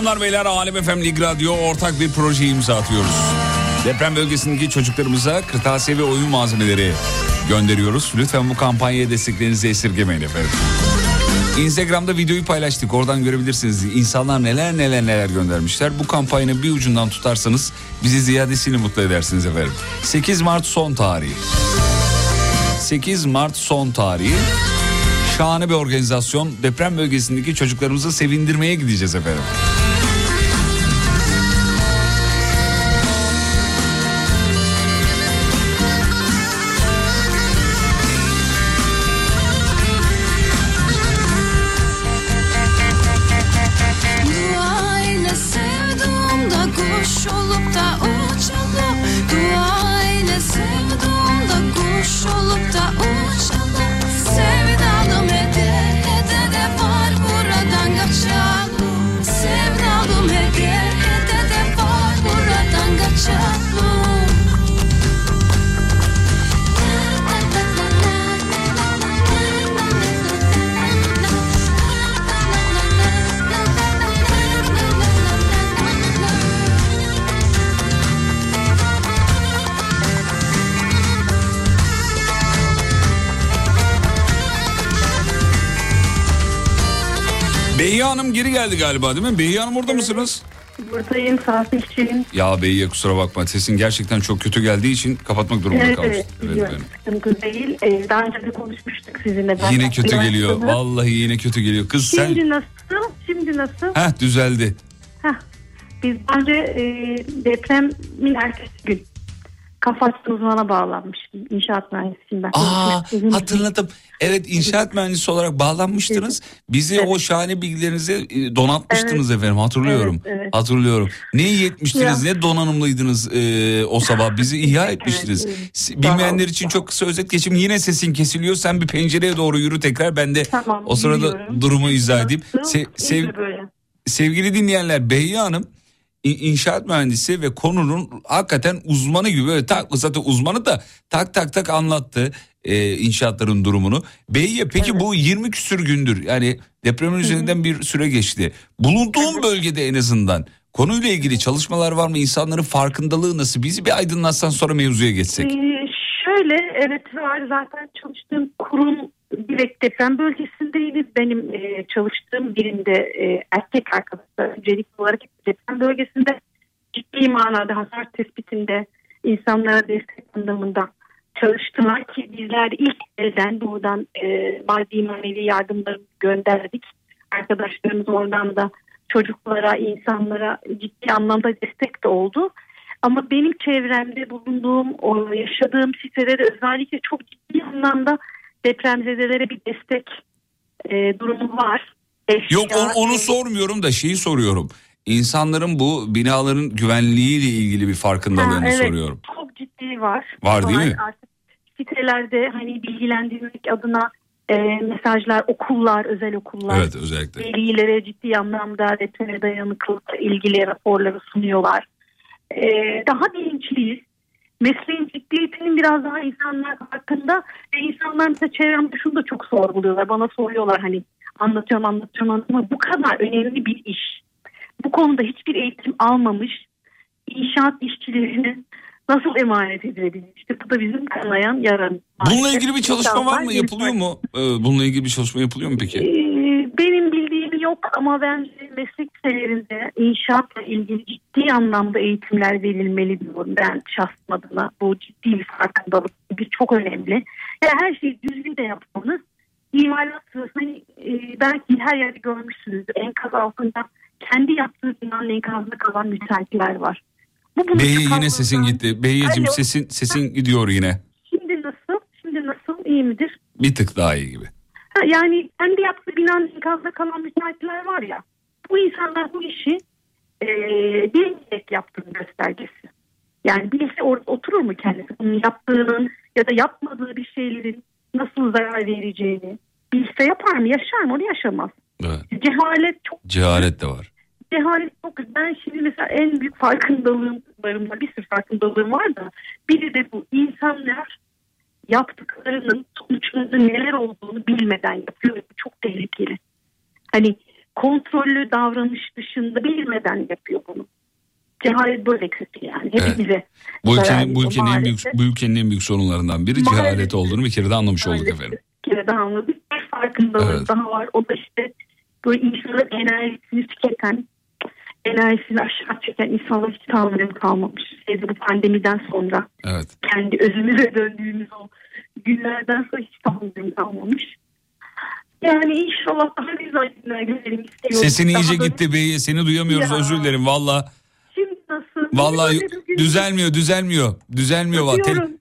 A: Hanımlar beyler Alem FM Lig Radyo ortak bir proje imza atıyoruz. Deprem bölgesindeki çocuklarımıza kırtasiye ve oyun malzemeleri gönderiyoruz. Lütfen bu kampanyaya desteklerinizi esirgemeyin efendim. Instagram'da videoyu paylaştık. Oradan görebilirsiniz. İnsanlar neler neler neler göndermişler. Bu kampanyanın bir ucundan tutarsanız bizi ziyadesiyle mutlu edersiniz efendim. 8 Mart son tarihi. 8 Mart son tarihi. Şahane bir organizasyon. Deprem bölgesindeki çocuklarımızı sevindirmeye gideceğiz efendim. Geldi galiba değil mi? Beyye Hanım orada mısınız?
L: Buradayım Fatih'ciğim.
A: Ya Beyye kusura bakma sesin gerçekten çok kötü geldiği için kapatmak durumunda
L: Evet
A: kalmıştım.
L: evet
A: Evet, evet.
L: sıkıntı değil. Ee, daha önce de konuşmuştuk sizinle. Ben
A: Yine kötü
L: Üniversitede.
A: geliyor. Vallahi yine kötü geliyor. Kız sen...
L: Şimdi nasıl? Şimdi nasıl?
A: Heh düzeldi.
L: Heh. Biz önce e, depremin ertesi gün Kafat'ta uzmana bağlanmıştım. İnşaat mühendisiyim ben.
A: Aa
L: Sizin-
A: hatırladım. Evet inşaat mühendisi olarak bağlanmıştınız. Bizi o şahane bilgilerinizi e, donatmıştınız efendim hatırlıyorum.
L: Evet, evet.
A: Hatırlıyorum. Ne iyi etmiştiniz
L: Ya.
A: ne donanımlıydınız e, o sabah bizi ihya etmiştiniz.
L: evet.
A: Bilmeyenler için çok kısa özet geçeyim. Yine sesin kesiliyor. Sen bir pencereye doğru yürü tekrar. Ben de
L: Tamam,
A: o sırada
L: yürüyorum.
A: durumu izah edeyim. Se- sev- sevgili dinleyenler Beyye Hanım inşaat mühendisi ve konunun hakikaten uzmanı gibi böyle tak zaten uzmanı da tak tak tak anlattı e, inşaatların durumunu. Beyye peki bu 20 küsür gündür yani depremin üzerinden bir süre geçti. Bulunduğun bölgede en azından konuyla ilgili çalışmalar var mı? İnsanların farkındalığı nasıl? Bizi bir aydınlatsan sonra mevzuya geçsek.
L: Ee, şöyle evet var zaten çalıştığım kurum direkt deprem bölgesindeydi. Benim e, çalıştığım birinde e, erkek arkadaşlar öncelikli olarak deprem bölgesinde ciddi manada hasar tespitinde insanlara destek anlamında çalıştılar ki bizler ilk elden buradan e, maddi manevi yardımları gönderdik. Arkadaşlarımız oradan da çocuklara, insanlara ciddi anlamda destek de oldu. Ama benim çevremde bulunduğum, o yaşadığım sitelerde özellikle çok ciddi anlamda depremzedelere bir destek e, durumu var.
A: Yok
L: Eşya,
A: onu, onu sormuyorum da şeyi soruyorum. İnsanların bu binaların güvenliğiyle ilgili bir farkındalığını
L: Ha, evet,
A: soruyorum.
L: Çok ciddi var.
A: Var değil mi?
L: Artık sitelerde hani bilgilendirmek adına e, mesajlar, okullar, özel okullar.
A: Evet özellikle.
L: Velilere ciddi anlamda depreme dayanıklılıkla ilgili raporları sunuyorlar. E, daha bilinçliyiz. Mesleğin ciddiyetinin biraz daha insanlar hakkında ve insanlar mesela çevremde şunu da çok sorguluyorlar. Bana soruyorlar hani anlatıyorum anlatıyorum anlatıyorum ama bu kadar önemli bir iş. Bu konuda hiçbir eğitim almamış inşaat işçilerine nasıl emanet edilebilir? İşte bu da bizim kanayan yaran.
A: Bununla ilgili bir çalışma var mı? Yapılıyor mu? Ee, Bununla ilgili bir çalışma yapılıyor mu peki?
L: Ee, benim yok ama bence meslek liselerinde inşaatla ilgili ciddi anlamda eğitimler verilmeli diyorum ben şahsım adına. Bu ciddi bir farkındalık, bir çok önemli. Yani her şeyi düzgün de yapmanız imalat sırasında hani, e, belki her yerde görmüşsünüzdür. Enkaz altında kendi yaptığı binanın enkazında kalan müteahhitler var. Bu
A: Beyye yine sesin gitti.
L: Alo.
A: sesin sesin gidiyor yine.
L: Şimdi nasıl? Şimdi nasıl? İyi midir?
A: Bir tık daha iyi gibi.
L: Ha, Yani kendi yaptığı binanın enkazda kalan müteahhitler var ya. Bu insanlar bu işi e, bilmeyerek yaptığının göstergesi. Yani bilse orada oturur mu kendisi? Bunun yaptığının ya da yapmadığı bir şeylerin nasıl zarar vereceğini bilse yapar mı? Yaşar mı? Onu yaşamaz.
A: Evet.
L: Cehalet çok
A: Cehalet de var.
L: cehalet çok ben şimdi mesela en büyük farkındalığımlarımda bir sürü farkındalığım var da biri de bu insanlar yaptıklarının sonuçlarının neler olduğunu bilmeden yapıyor bu çok tehlikeli. Hani kontrollü davranış dışında bilmeden yapıyor bunu. Cehalet böyle kötü yani. Hepimize.
A: Bu
L: zarar
A: ülkenin, bu ülkenin en büyük,
L: maalesef.
A: bu ülkenin en büyük sorunlarından biri
L: Maalesef.
A: cehalet olduğunu bir kere de anlamış olduk efendim.
L: Bir kere daha anladık. Bir farkındalığı
A: Evet.
L: daha var. O da işte böyle insanın enerjisini tüketen, enerjisini aşağı çeken insanlara hiç tahammülüm kalmamış. Sevdi bu pandemiden sonra.
A: Evet.
L: Kendi özümüze döndüğümüz o günlerden sonra hiç tahammülüm kalmamış. Yani inşallah daha güzel günler görelim istiyorum.
A: Sesin
L: Daha
A: iyice
L: böyle-
A: gitti bey. Seni duyamıyoruz
L: Ya.
A: özür dilerim valla.
L: Şimdi nasıl?
A: Valla
L: Böyle
A: düzelmiyor düzelmiyor. Düzelmiyor. valla. Te-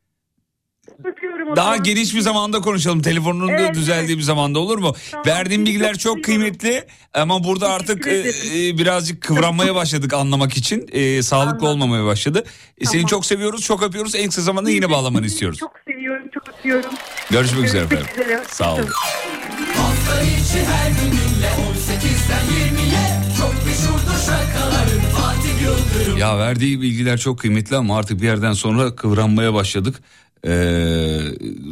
A: Daha geniş bir zamanda konuşalım. Telefonunun da
L: Evet,
A: düzeldiği bir zamanda olur mu? Verdiğin bilgiler çok kıymetli ama burada artık e, e, birazcık kıvranmaya başladık anlamak için. E, sağlıklı olmamaya başladı. E, Seni çok seviyoruz, çok öpüyoruz. En kısa zamanda yine bağlamanı istiyoruz.
L: Çok seviyorum, çok öpüyorum.
A: Görüşmek üzere efendim.
L: Görüşmek üzere.
A: Sağ olun.
F: Hafta içi her gününle 18'den 20'ye Çok meşhurdur şakaların Fatih Yıldırım
A: Ya verdiği bilgiler çok kıymetli ama artık bir yerden sonra kıvranmaya başladık. Ee,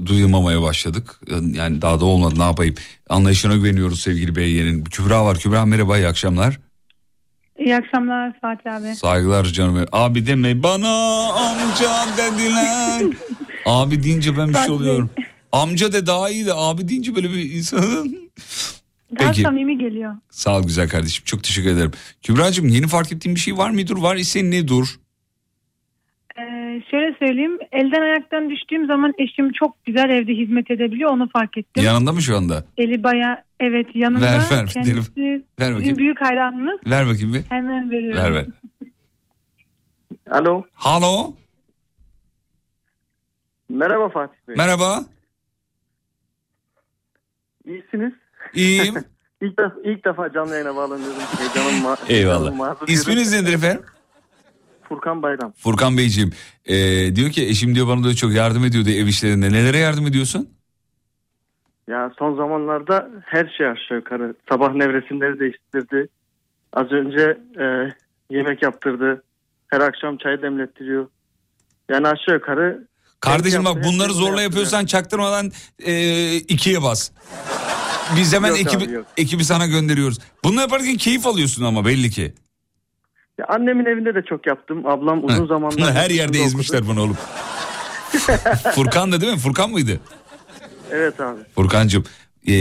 A: duyamamaya başladık. Yani daha da olmadı ne yapayım. Anlayışına güveniyoruz sevgili Beyye'nin. Kübra var. Kübra merhaba iyi akşamlar.
R: İyi akşamlar Fatih abi.
A: Saygılar canım. Abi deme bana amca dediler. abi deyince ben bir şey oluyorum. Amca de daha iyi de abi deyince böyle bir insanın.
R: Daha
A: Peki.
R: samimi geliyor.
A: Sağ ol güzel kardeşim. Çok teşekkür ederim. Kübra'cığım yeni fark ettiğin bir şey var mıdır? Var ise ne dur?
R: Şöyle söyleyeyim. Elden ayaktan düştüğüm zaman eşim çok güzel evde hizmet edebiliyor. Onu fark ettim.
A: Yanında mı şu anda?
R: Eli baya evet yanımda.
A: Ver, ver,
R: Kendisi
A: Ver bakayım.
R: büyük hayranımız.
A: Ver bakayım bir.
R: Hemen veriyorum.
A: Ver ver.
S: Alo.
A: Halo.
S: Merhaba Fatih Bey.
A: Merhaba.
S: İyisiniz.
A: İyiyim.
S: ilk, defa, ilk defa canlı yayına bağlanıyorum. Heyecanım
A: Eyvallah.
S: mazur
A: İsminiz nedir efendim?
S: Furkan Bayram.
A: Furkan Beyciğim. Ee, diyor ki eşim diyor bana da çok yardım ediyordu ev işlerinde. Nelere yardım ediyorsun?
S: Ya son zamanlarda her şey aşağı yukarı. Sabah nevresimleri değiştirdi. Az önce e, yemek yaptırdı. Her akşam çay demlettiriyor. Yani aşağı yukarı
A: Kardeşim bak bunları zorla yapıyorsan çaktırmadan e, ikiye bas. Biz hemen
S: Yok
A: ekibi,
S: abi, yok.
A: ekibi sana gönderiyoruz. Bunu yaparken keyif alıyorsun ama belli ki.
S: Ya annemin evinde de çok yaptım. Ablam uzun zamanlar...
A: Her yerde ezmişler bunu oğlum. Furkan da değil mi? Furkan mıydı?
S: Evet abi.
A: Furkancığım e,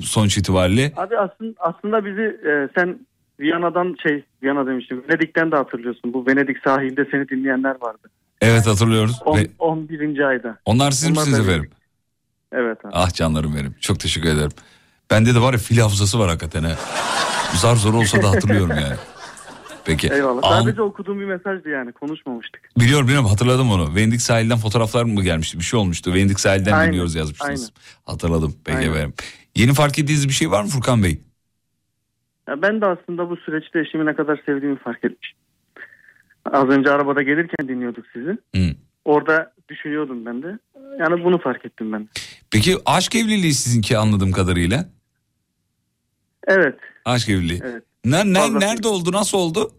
A: sonuç itibariyle
S: Abi aslında, aslında bizi e, sen Viyana'dan şey Viyana demiştim. Venedik'ten de hatırlıyorsun. Bu Venedik sahilde seni dinleyenler vardı.
A: evet hatırlıyoruz.
S: On,
A: Ve
S: 11. ayda.
A: onlar siz
S: Onlar
A: misiniz efendim?
S: Evet abi.
A: Ah canlarım benim. Çok teşekkür ederim. Bende de var ya fil hafızası var hakikaten ha. Zar zor olsa da hatırlıyorum yani. Peki.
S: Eyvallah.
A: An-
S: Sadece okuduğum bir mesajdı yani. Konuşmamıştık.
A: Biliyorum biliyorum hatırladım onu. Venedik sahilden fotoğraflar mı gelmişti? Bir şey olmuştu. Venedik sahilden
S: Aynen,
A: dinliyoruz yazmıştınız.
S: aynen.
A: Hatırladım. Peki
S: Aynen.
A: efendim. Yeni fark ettiğiniz bir şey var mı Furkan Bey?
S: Ya ben de aslında bu süreçte eşimi ne kadar sevdiğimi fark etmişim. Az önce arabada gelirken dinliyorduk sizi.
A: Hı.
S: Orada düşünüyordum ben de. Yani bunu fark ettim ben.
A: Peki aşk evliliği sizinki anladığım kadarıyla.
S: Evet.
A: Aşk evliliği.
S: Evet.
A: Ne, ne-
S: Fazla-
A: nerede oldu? Nasıl oldu?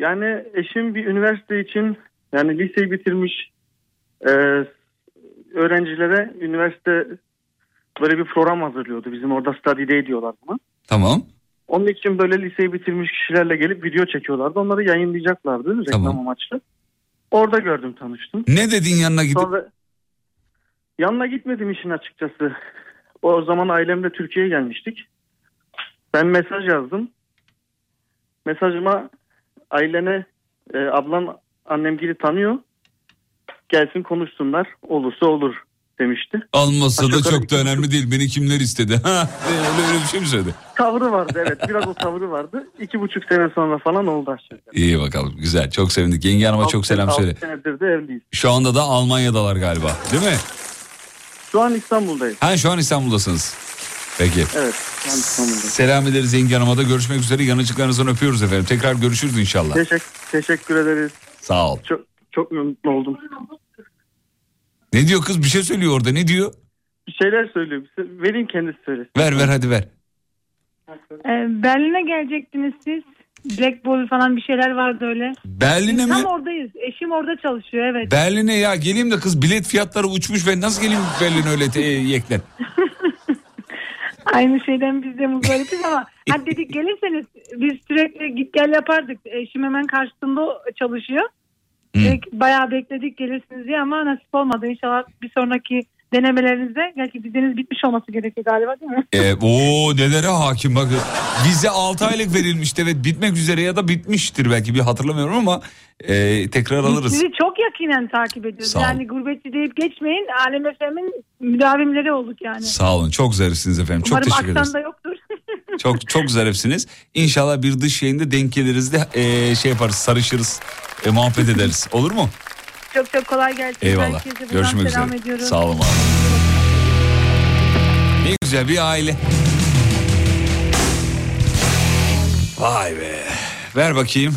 S: Yani eşim bir üniversite için yani liseyi bitirmiş e, öğrencilere üniversite böyle bir program hazırlıyordu. Bizim orada study day diyorlar buna.
A: Tamam.
S: Onun için böyle liseyi bitirmiş kişilerle gelip video çekiyorlardı. Onları yayınlayacaklardı reklam
A: Tamam.
S: amaçlı. Orada gördüm tanıştım.
A: Ne dedin yanına gidip?
S: Sonra yanına gitmedim işin açıkçası. O zaman ailemle Türkiye'ye gelmiştik. Ben mesaj yazdım. Mesajıma ailene e, ablam annemgili tanıyor. Gelsin konuşsunlar. Olursa olur demişti.
A: Almasa da
S: Aşağı yukarı
A: çok da önemli değil. Beni kimler istedi? Ha, öyle, öyle bir şey mi söyledi?
S: Tavrı vardı evet. Biraz o tavrı vardı. İki buçuk sene sonra falan oldu aşağı.
A: İyi bakalım güzel çok sevindik. Yenge hanıma çok selam
S: altı
A: söyle.
S: senedir de evliyiz.
A: Şu anda da Almanya'dalar galiba değil mi?
S: Şu an İstanbul'dayız.
A: Ha şu an İstanbul'dasınız. Peki.
S: Evet.
A: Selam ederiz Yenge Hanım'a da görüşmek üzere. Yanıcıklarınızdan öpüyoruz efendim. Tekrar görüşürüz inşallah.
S: Teşekkür, teşekkür ederiz.
A: Sağ ol.
S: Çok, çok memnun oldum.
A: Ne diyor kız bir şey söylüyor orada ne diyor?
S: Bir şeyler söylüyor. Size- Vereyim kendisi söylesin.
A: Ver ver hadi ver.
R: Ee, Berlin'e gelecektiniz siz. Black Ball falan bir şeyler vardı öyle.
A: Berlin'e mi?
R: Tam oradayız. Eşim orada çalışıyor evet.
A: Berlin'e ya geleyim de kız bilet fiyatları uçmuş ben nasıl geleyim Berlin'e öyle te- yeklen?
R: Aynı şeyden biz de muzdaripiz ama hadi dedik gelirseniz biz sürekli git gel yapardık. Eşim hemen karşısında çalışıyor. Dedik, Bayağı bekledik gelirsiniz diye ama nasip olmadı. İnşallah bir sonraki denemelerinizde belki vizeniz bitmiş olması gerekiyor galiba değil mi?
G: E, o nelere hakim bakın. Vize 6 aylık verilmişti evet bitmek üzere ya da bitmiştir belki bir hatırlamıyorum ama e, tekrar alırız.
R: Sizi çok yakinen takip ediyoruz.
G: Sağ.
R: Yani gurbetçi deyip geçmeyin. Alem FM'in müdavimleri olduk yani.
G: Sağ olun çok zarifsiniz efendim çok
R: Umarım
G: teşekkür ederiz.
R: yoktur.
G: Çok çok zarifsiniz. İnşallah bir dış yayında denk geliriz de e, şey yaparız sarışırız e, muhabbet ederiz olur mu?
R: Çok çok kolay gelsin.
G: Eyvallah. Görüşmek üzere.
R: ediyorum.
G: Sağ olun abi. Ne güzel bir aile. Vay be. Ver bakayım.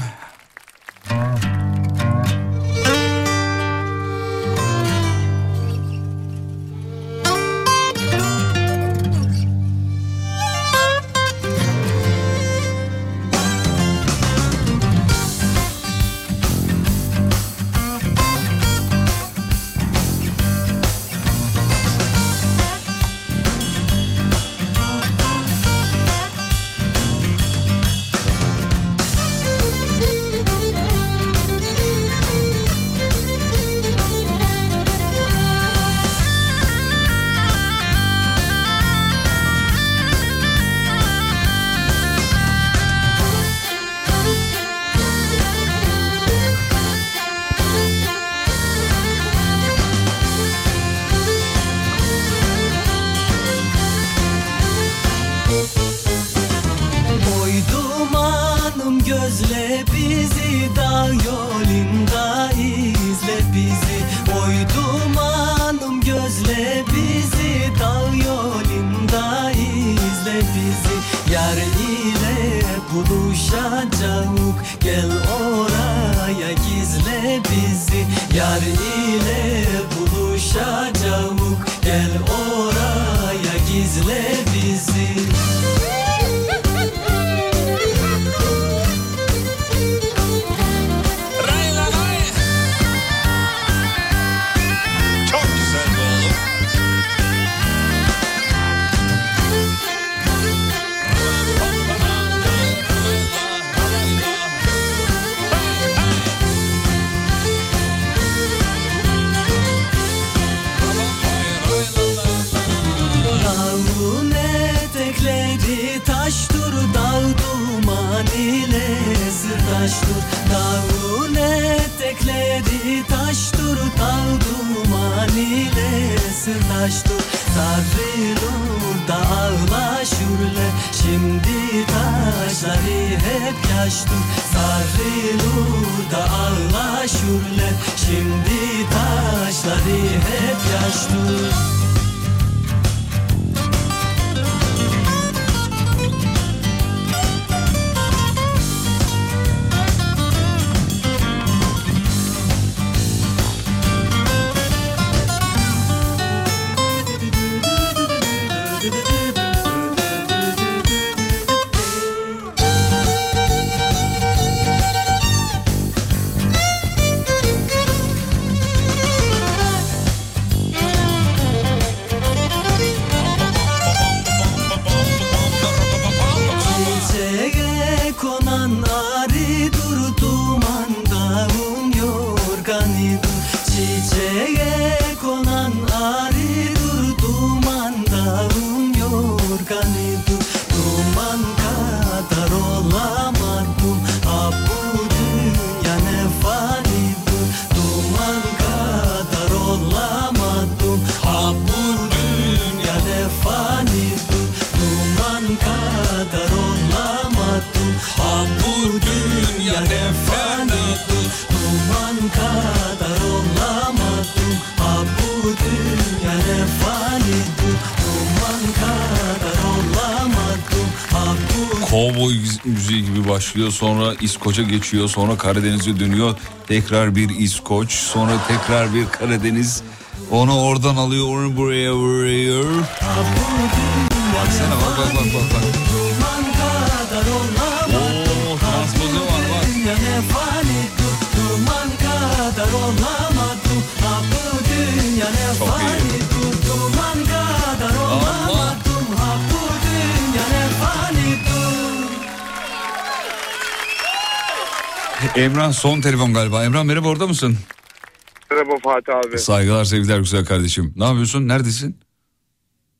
G: Başlıyor sonra İskoç'a geçiyor sonra Karadeniz'e dönüyor tekrar bir İskoç sonra tekrar bir Karadeniz onu oradan alıyor onu buraya vuruyor. Baksana bak bak bak bak. bak.
A: Emrah son telefon galiba. Emrah merhaba orada mısın?
T: Merhaba Fatih abi.
A: Saygılar sevgiler güzel kardeşim. Ne yapıyorsun? Neredesin?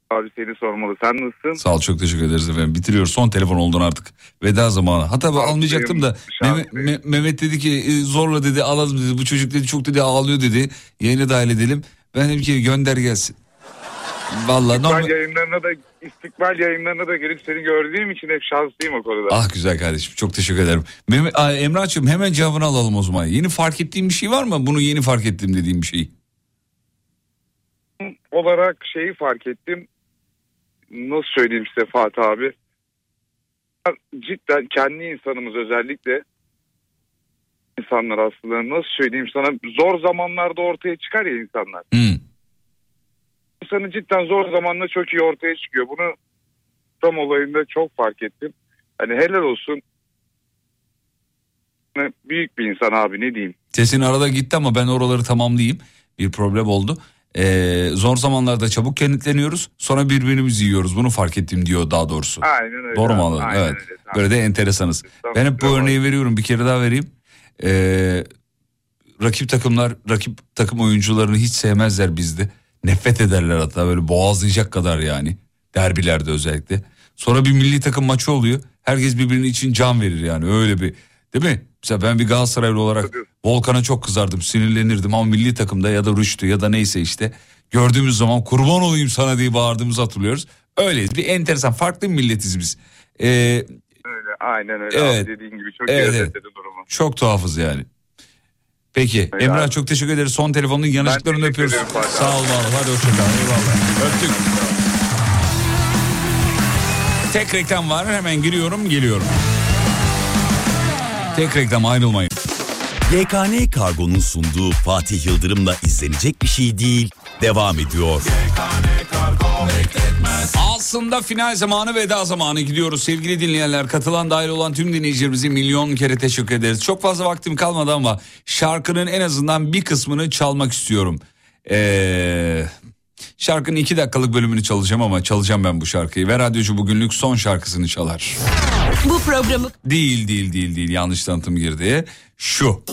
T: Abi seni sormalı. Sen nasılsın?
A: Sağ ol çok teşekkür ederiz efendim. Bitiriyoruz son telefon oldun artık. Veda zamanı. Hatta ben almayacaktım da Mehmet, Me- Mehmet dedi ki e, zorla dedi alalım dedi. Bu çocuk dedi çok dedi ağlıyor dedi. Yayına dahil edelim. Ben dedim ki gönder gelsin. Vallahi
T: İstikbal
A: normal...
T: yayınlarına da istikbal yayınlarına da gelip seni gördüğüm için hep şanslıyım o konuda.
A: Ah güzel kardeşim çok teşekkür ederim. Aa, Emrah'cığım hemen cevabını alalım o zaman. Yeni fark ettiğin bir şey var mı? Bunu yeni fark ettim dediğim bir şey.
T: olarak şeyi fark ettim. Nasıl söyleyeyim size Fatih abi? Cidden kendi insanımız özellikle insanlar aslında nasıl söyleyeyim sana zor zamanlarda ortaya çıkar ya insanlar. İnsanı cidden zor zamanla çok iyi ortaya çıkıyor. Bunu tam olayında çok fark ettim. Hani helal olsun. Büyük bir insan abi ne diyeyim.
A: Sesin arada gitti ama ben oraları tamamlayayım. Bir problem oldu. Ee, zor zamanlarda çabuk kenditleniyoruz. Sonra birbirimizi yiyoruz. Bunu fark ettim diyor daha doğrusu.
T: Aynen öyle.
A: Doğru mu anladım?
T: aynen
A: Evet.
T: öyle, tamam.
A: Böyle de enteresanız.
T: Tamam,
A: Ben hep bu örneği veriyorum. Bir kere daha vereyim. Ee, rakip takımlar, rakip takım oyuncularını hiç sevmezler bizde. Nefret ederler hatta böyle boğazlayacak kadar yani. Derbilerde özellikle. Sonra bir milli takım maçı oluyor. Herkes birbirinin için can verir yani öyle bir. Değil mi? Mesela ben bir Galatasaraylı olarak Volkan'a çok kızardım, sinirlenirdim ama milli takımda ya da Rüştü ya da neyse işte gördüğümüz zaman kurban olayım sana diye bağırdığımızı hatırlıyoruz. Öyleyiz. Bir enteresan farklı bir milletiz biz. Ee,
T: Öyle, aynen öyle
A: Evet.
T: abi dediğin gibi çok
A: Evet, evet.
T: durumu.
A: çok tuhafız yani. Peki Emrah çok teşekkür ederiz. Son telefonun yanıcıklarını öpüyoruz. Sağ ol var. Hadi hoşçakal. Eyvallah. Öptük. Tek reklam var. Hemen giriyorum geliyorum. Tek reklam ayrılmayın.
C: YKN Kargo'nun sunduğu Fatih Yıldırım'la izlenecek bir şey değil. Devam ediyor.
A: Aslında final zamanı veda zamanı gidiyoruz sevgili dinleyenler. Katılan dahil olan tüm dinleyicilerimize milyon kere teşekkür ederiz. Çok fazla vaktim kalmadı ama şarkının en azından bir kısmını çalmak istiyorum. Ee, şarkının iki dakikalık bölümünü çalacağım ama çalacağım ben bu şarkıyı. Ve radyocu bugünlük son şarkısını çalar.
K: Bu programı
A: Değil değil değil değil yanlış tanıtım girdi. Şu.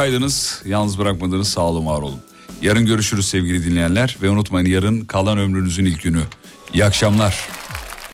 A: Harikaydınız. Yalnız bırakmadınız. Sağ olun var olun. Yarın görüşürüz sevgili dinleyenler. Ve unutmayın yarın kalan ömrünüzün ilk günü. İyi akşamlar.